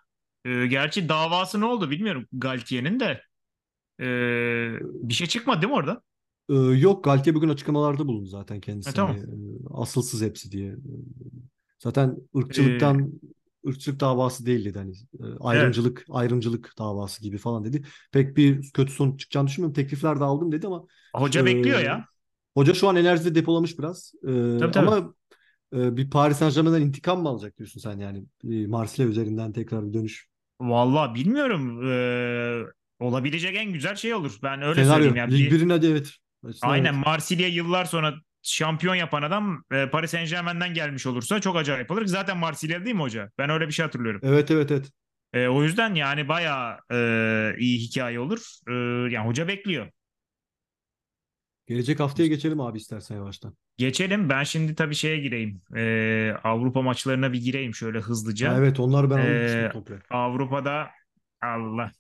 E, gerçi davası ne oldu bilmiyorum Galtier'in de. E, bir şey çıkmadı değil mi orada? Ee, yok Galtier bugün açıklamalarda bulundu zaten kendisi. E, tamam. E, asılsız hepsi diye. E, Zaten ırkçılıktan ırkçılık davası değil dedi hani e, ayrımcılık ayrımcılık davası gibi falan dedi. Pek bir kötü sonuç çıkacağını düşünmüyorum. Teklifler de aldım dedi ama Hoca e, bekliyor ya. Hoca şu an enerjide depolamış biraz. E, Tabii, tabii. ama e, bir Paris Saint-Germain'den intikam mı alacak diyorsun sen yani? E, Marsilya üzerinden tekrar bir dönüş. Valla bilmiyorum. E, olabilecek en güzel şey olur. Ben öyle Senaryo. söyleyeyim. Yani. Lig Bir- 1'in hadi evet. Aynen evet. Marsilya yıllar sonra şampiyon yapan adam e, Paris Saint Germain'den gelmiş olursa çok acayip olur. Zaten Marsilya değil mi hoca? Ben öyle bir şey hatırlıyorum. Evet evet evet. E, o yüzden yani bayağı e, iyi hikaye olur. E, yani hoca bekliyor. Gelecek haftaya geçelim abi istersen yavaştan. Geçelim. Ben şimdi tabii şeye gireyim. Ee, Avrupa maçlarına bir gireyim şöyle Ha, hızlıca. evet onlar ben Ee. Avrupa'da Allah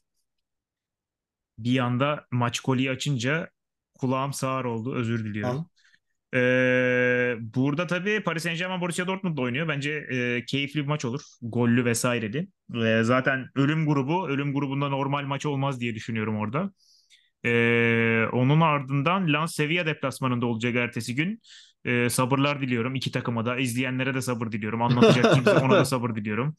bir anda maç koliyi açınca kulağım sağır oldu. Özür diliyorum. Ee, burada tabii Paris Saint-Germain Borussia Dortmund oynuyor. Bence e, keyifli bir maç olur. Gollü vesaireli. Ee, zaten ölüm grubu. Ölüm grubunda normal maç olmaz diye düşünüyorum orada. Ee, onun ardından Lens Sevilla deplasmanında olacak ertesi gün. Ee, sabırlar diliyorum iki takıma da. izleyenlere de sabır diliyorum. Anlatacak kimse ona da sabır diliyorum.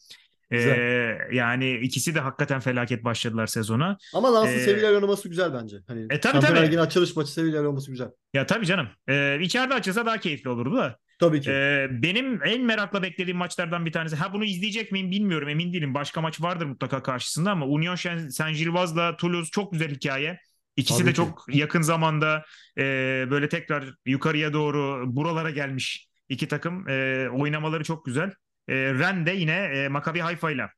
Ee, yani ikisi de hakikaten felaket başladılar sezona. Ama Lens'ın Ee, Sevilla oynaması güzel bence. Hani e tabii Şampiyonlar tabii. Açılış maçı Sevilla oynaması güzel. Ya tabii canım. Ee, içeride açılsa daha keyifli olurdu da. Tabii ki. Ee, benim en merakla beklediğim maçlardan bir tanesi. Ha bunu izleyecek miyim bilmiyorum emin değilim. Başka maç vardır mutlaka karşısında ama Union Saint-Gilloise'la Toulouse çok güzel hikaye. İkisi Tabii de ki. çok yakın zamanda e, böyle tekrar yukarıya doğru buralara gelmiş iki takım. E, oynamaları çok güzel. E, Rennes de yine e, Maccabi Haifa'yla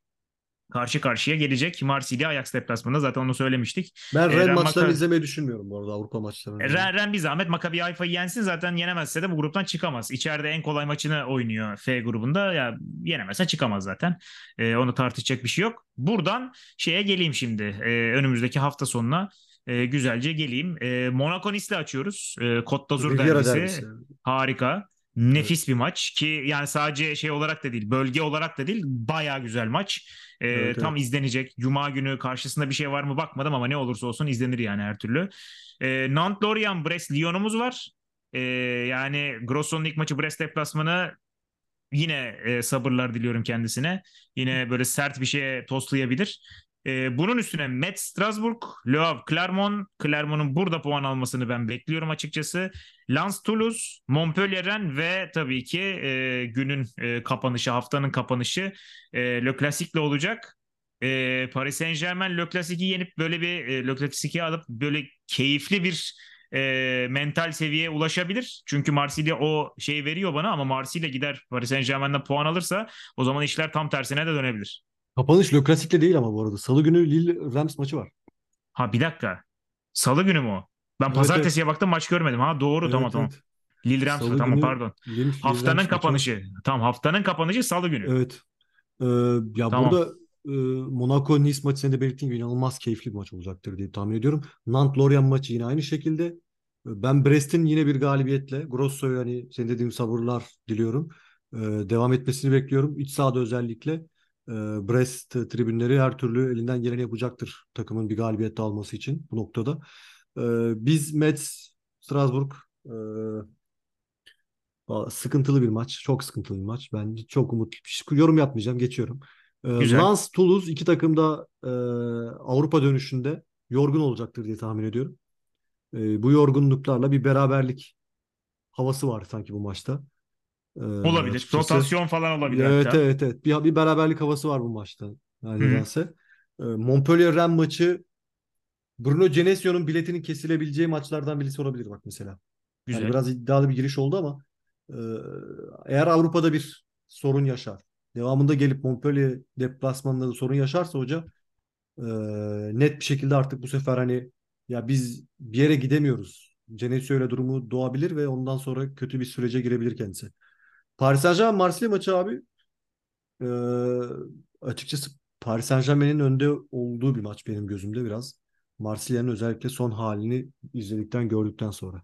karşı karşıya gelecek. Marsilya Ajax deplasmanında zaten onu söylemiştik. Ben E, Ren Rennes maçlarını Maccabi- izlemeyi düşünmüyorum bu arada Avrupa maçlarını. Ren, Ren bir zahmet Maccabi Haifa'yı yensin zaten yenemezse de bu gruptan çıkamaz. İçeride en kolay maçını oynuyor F grubunda. Ya yenemezse çıkamaz zaten. Ee, onu tartışacak bir şey yok. Buradan şeye geleyim şimdi. Ee, önümüzdeki hafta sonuna e, güzelce geleyim. E, Monaco Nice'le açıyoruz. E, Côte d'Azur derbisi. derbisi. Harika. Nefis bir maç ki yani sadece şey olarak da değil, bölge olarak da değil, bayağı güzel maç. Ee, Evet, tam evet. izlenecek. Cuma günü karşısında bir şey var mı bakmadım ama ne olursa olsun izlenir yani her türlü. Ee, Nantes, Lorient, Brest, Lyon'umuz var. Ee, yani Grosson'un ilk maçı Brest deplasmanı yine e, sabırlar diliyorum kendisine. Yine böyle sert bir şeye tostlayabilir. Ee, bunun üstüne Metz, Strasbourg, Le Clermont. Clermont'un burada puan almasını ben bekliyorum açıkçası. Lens, Toulouse, Montpellier, Rennes ve tabii ki e, günün e, kapanışı, haftanın kapanışı e, Le Classic'le olacak. E, Paris Saint-Germain Le Classic'i yenip böyle bir e, Le Classic'i alıp böyle keyifli bir e, mental seviyeye ulaşabilir. Çünkü Marsilya o şeyi veriyor bana ama Marsilya gider Paris Saint-Germain'den puan alırsa o zaman işler tam tersine de dönebilir. Kapanış Le Classic'le değil ama bu arada. Salı günü Lille Rams maçı var. Ha bir dakika. Salı günü mü o? Ben Evet, pazartesiye baktım maç görmedim. Ha doğru Evet, tamam tamam. evet. Lille Rams Salı tamam günü pardon. Lille- Lille Haftanın maçı var. kapanışı. Tamam haftanın kapanışı salı günü. Evet. Ee, ya Tamam. burada e, Monaco Nice maçı senin de belirttiğin gibi inanılmaz keyifli bir maç olacaktır diye tahmin ediyorum. Nantes Lorient maçı yine aynı şekilde. Ben Brest'in yine bir galibiyetle Grosso'yu hani senin dediğin sabırlar diliyorum. Ee, devam etmesini bekliyorum. İç sahada özellikle e, Brest tribünleri her türlü elinden geleni yapacaktır takımın bir galibiyet alması için bu noktada. Ee, biz Metz, Strasbourg e, Sıkıntılı bir maç. Çok sıkıntılı bir maç. Ben çok umut yorum yapmayacağım. Geçiyorum. Ee, Güzel. Lens, Toulouse iki takım da e, Avrupa dönüşünde yorgun olacaktır diye tahmin ediyorum. E, bu yorgunluklarla bir beraberlik havası var sanki bu maçta. E, Olabilir. açıkçası. Rotasyon falan olabilir Evet hatta. evet evet. Bir, bir beraberlik havası var bu maçta. Yani Hı hı. nedense. E, Montpellier Rennes maçı Bruno Genesio'nun biletinin kesilebileceği maçlardan birisi olabilir bak mesela. Yani Güzel. biraz iddialı bir giriş oldu ama e, eğer Avrupa'da bir sorun yaşar, devamında gelip Montpellier deplasmanında da sorun yaşarsa hoca e, net bir şekilde artık bu sefer hani ya biz bir yere gidemiyoruz. Genesio ile durumu doğabilir ve ondan sonra kötü bir sürece girebilir kendisi. Paris Saint-Germain Marsilya maçı abi e, açıkçası Paris Saint-Germain'in önde olduğu bir maç benim gözümde biraz. Marsilya'nın özellikle son halini izledikten gördükten sonra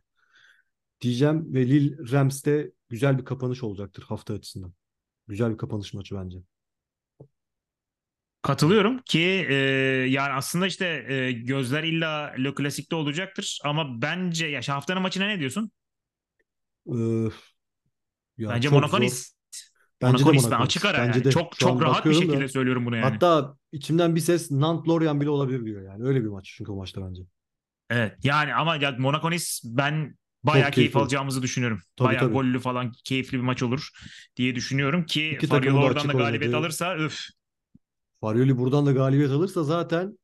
diyeceğim ve Lille Rams'te güzel bir kapanış olacaktır hafta açısından. Güzel bir kapanış maçı bence. Katılıyorum ki e, yani aslında işte e, gözler illa Le Classic'te olacaktır ama bence ya haftanın maçına ne diyorsun? Ee, ya Bence Monaco. Nice. Bence Monaco de Nice ben Monaco açık ara Bence yani. de. Çok Şu an çok rahat bir bakıyorum da. şekilde söylüyorum bunu yani. Hatta içimden bir ses Nantes Lorient bile olabilir diyor yani. Öyle bir maç çünkü o maçta bence. Evet yani ama ya Monaco Nice ben bayağı Çok keyif keyifli alacağımızı düşünüyorum. Tabii, bayağı tabii. gollü falan keyifli bir maç olur diye düşünüyorum ki İki takımın da oradan da açık galibiyet oynadığı. alırsa öf. Farioli buradan da galibiyet alırsa zaten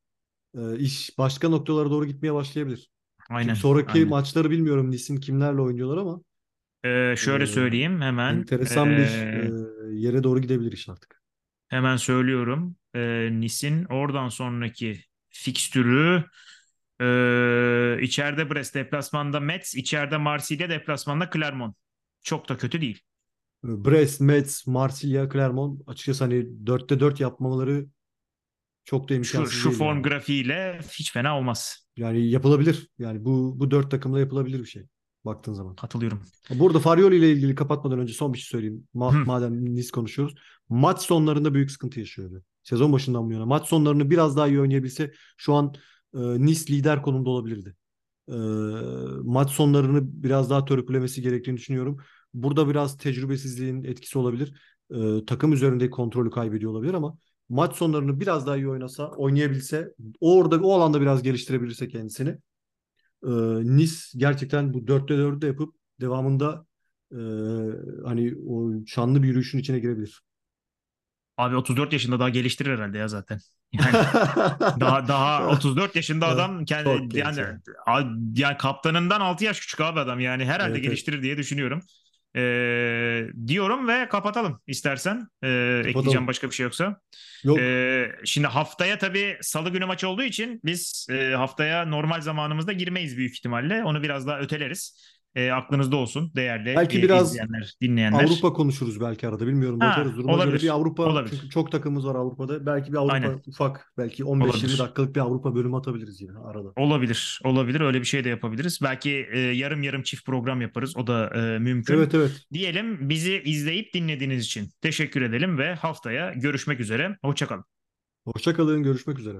e, iş başka noktalara doğru gitmeye başlayabilir. Aynen. Şimdi sonraki aynen. maçları bilmiyorum Nice'in kimlerle oynuyorlar ama Ee, şöyle Ee, söyleyeyim hemen. enteresan bir Ee, e, yere doğru gidebilir iş artık. Hemen söylüyorum. Ee, Nice'in oradan sonraki fikstürü Ee, içeride Brest deplasmanda Metz, içeride Marsilya deplasmanda Clermont. Çok da kötü değil. Brest, Metz, Marsilya, Clermont açıkçası hani 4'te 4 yapmamaları çok da Şu, imkansız şu değil form yani. grafiğiyle hiç fena olmaz. Yani yapılabilir. Yani bu bu dört takımla yapılabilir bir şey baktığın zaman. Katılıyorum. Burada Farioli ile ilgili kapatmadan önce son bir şey söyleyeyim. Ma- Hı. madem Nice konuşuyoruz. Maç sonlarında büyük sıkıntı yaşıyordu. Sezon başından bu yana. Maç sonlarını biraz daha iyi oynayabilse şu an e, Nice lider konumda olabilirdi. E, maç sonlarını biraz daha törpülemesi gerektiğini düşünüyorum. Burada biraz tecrübesizliğin etkisi olabilir. E, takım üzerindeki kontrolü kaybediyor olabilir ama maç sonlarını biraz daha iyi oynasa, oynayabilse, orada o alanda biraz geliştirebilirse kendisini e, Nice gerçekten bu dörtte dördü de yapıp devamında e, hani o şanlı bir yürüyüşün içine girebilir. Abi 34 yaşında daha geliştirir herhalde ya zaten. Yani daha daha 34 yaşında Evet, adam kendi yani yani. yani kaptanından 6 yaş küçük abi adam yani herhalde Evet, evet. geliştirir diye düşünüyorum. Ee, diyorum ve kapatalım istersen. Ee, ekleyeceğim başka bir şey yoksa. Yok Ee, şimdi haftaya tabii salı günü maç olduğu için biz e, haftaya normal zamanımızda girmeyiz büyük ihtimalle. Onu biraz daha öteleriz. E, aklınızda olsun değerli Belki e, biraz izleyenler, dinleyenler. Avrupa konuşuruz belki arada bilmiyorum Ha, bakarız duruma göre olabilir, bir Avrupa olabilir. çünkü çok takımımız var Avrupa'da. Belki bir Avrupa Aynen. ufak belki 15-20 Olabilir. dakikalık bir Avrupa bölümü atabiliriz yine arada. Olabilir, olabilir. Öyle bir şey de yapabiliriz. Belki e, yarım yarım çift program yaparız. O da e, mümkün. Evet evet. Diyelim bizi izleyip dinlediğiniz için teşekkür edelim ve haftaya görüşmek üzere. Hoşçakalın. Hoşça kalın görüşmek üzere.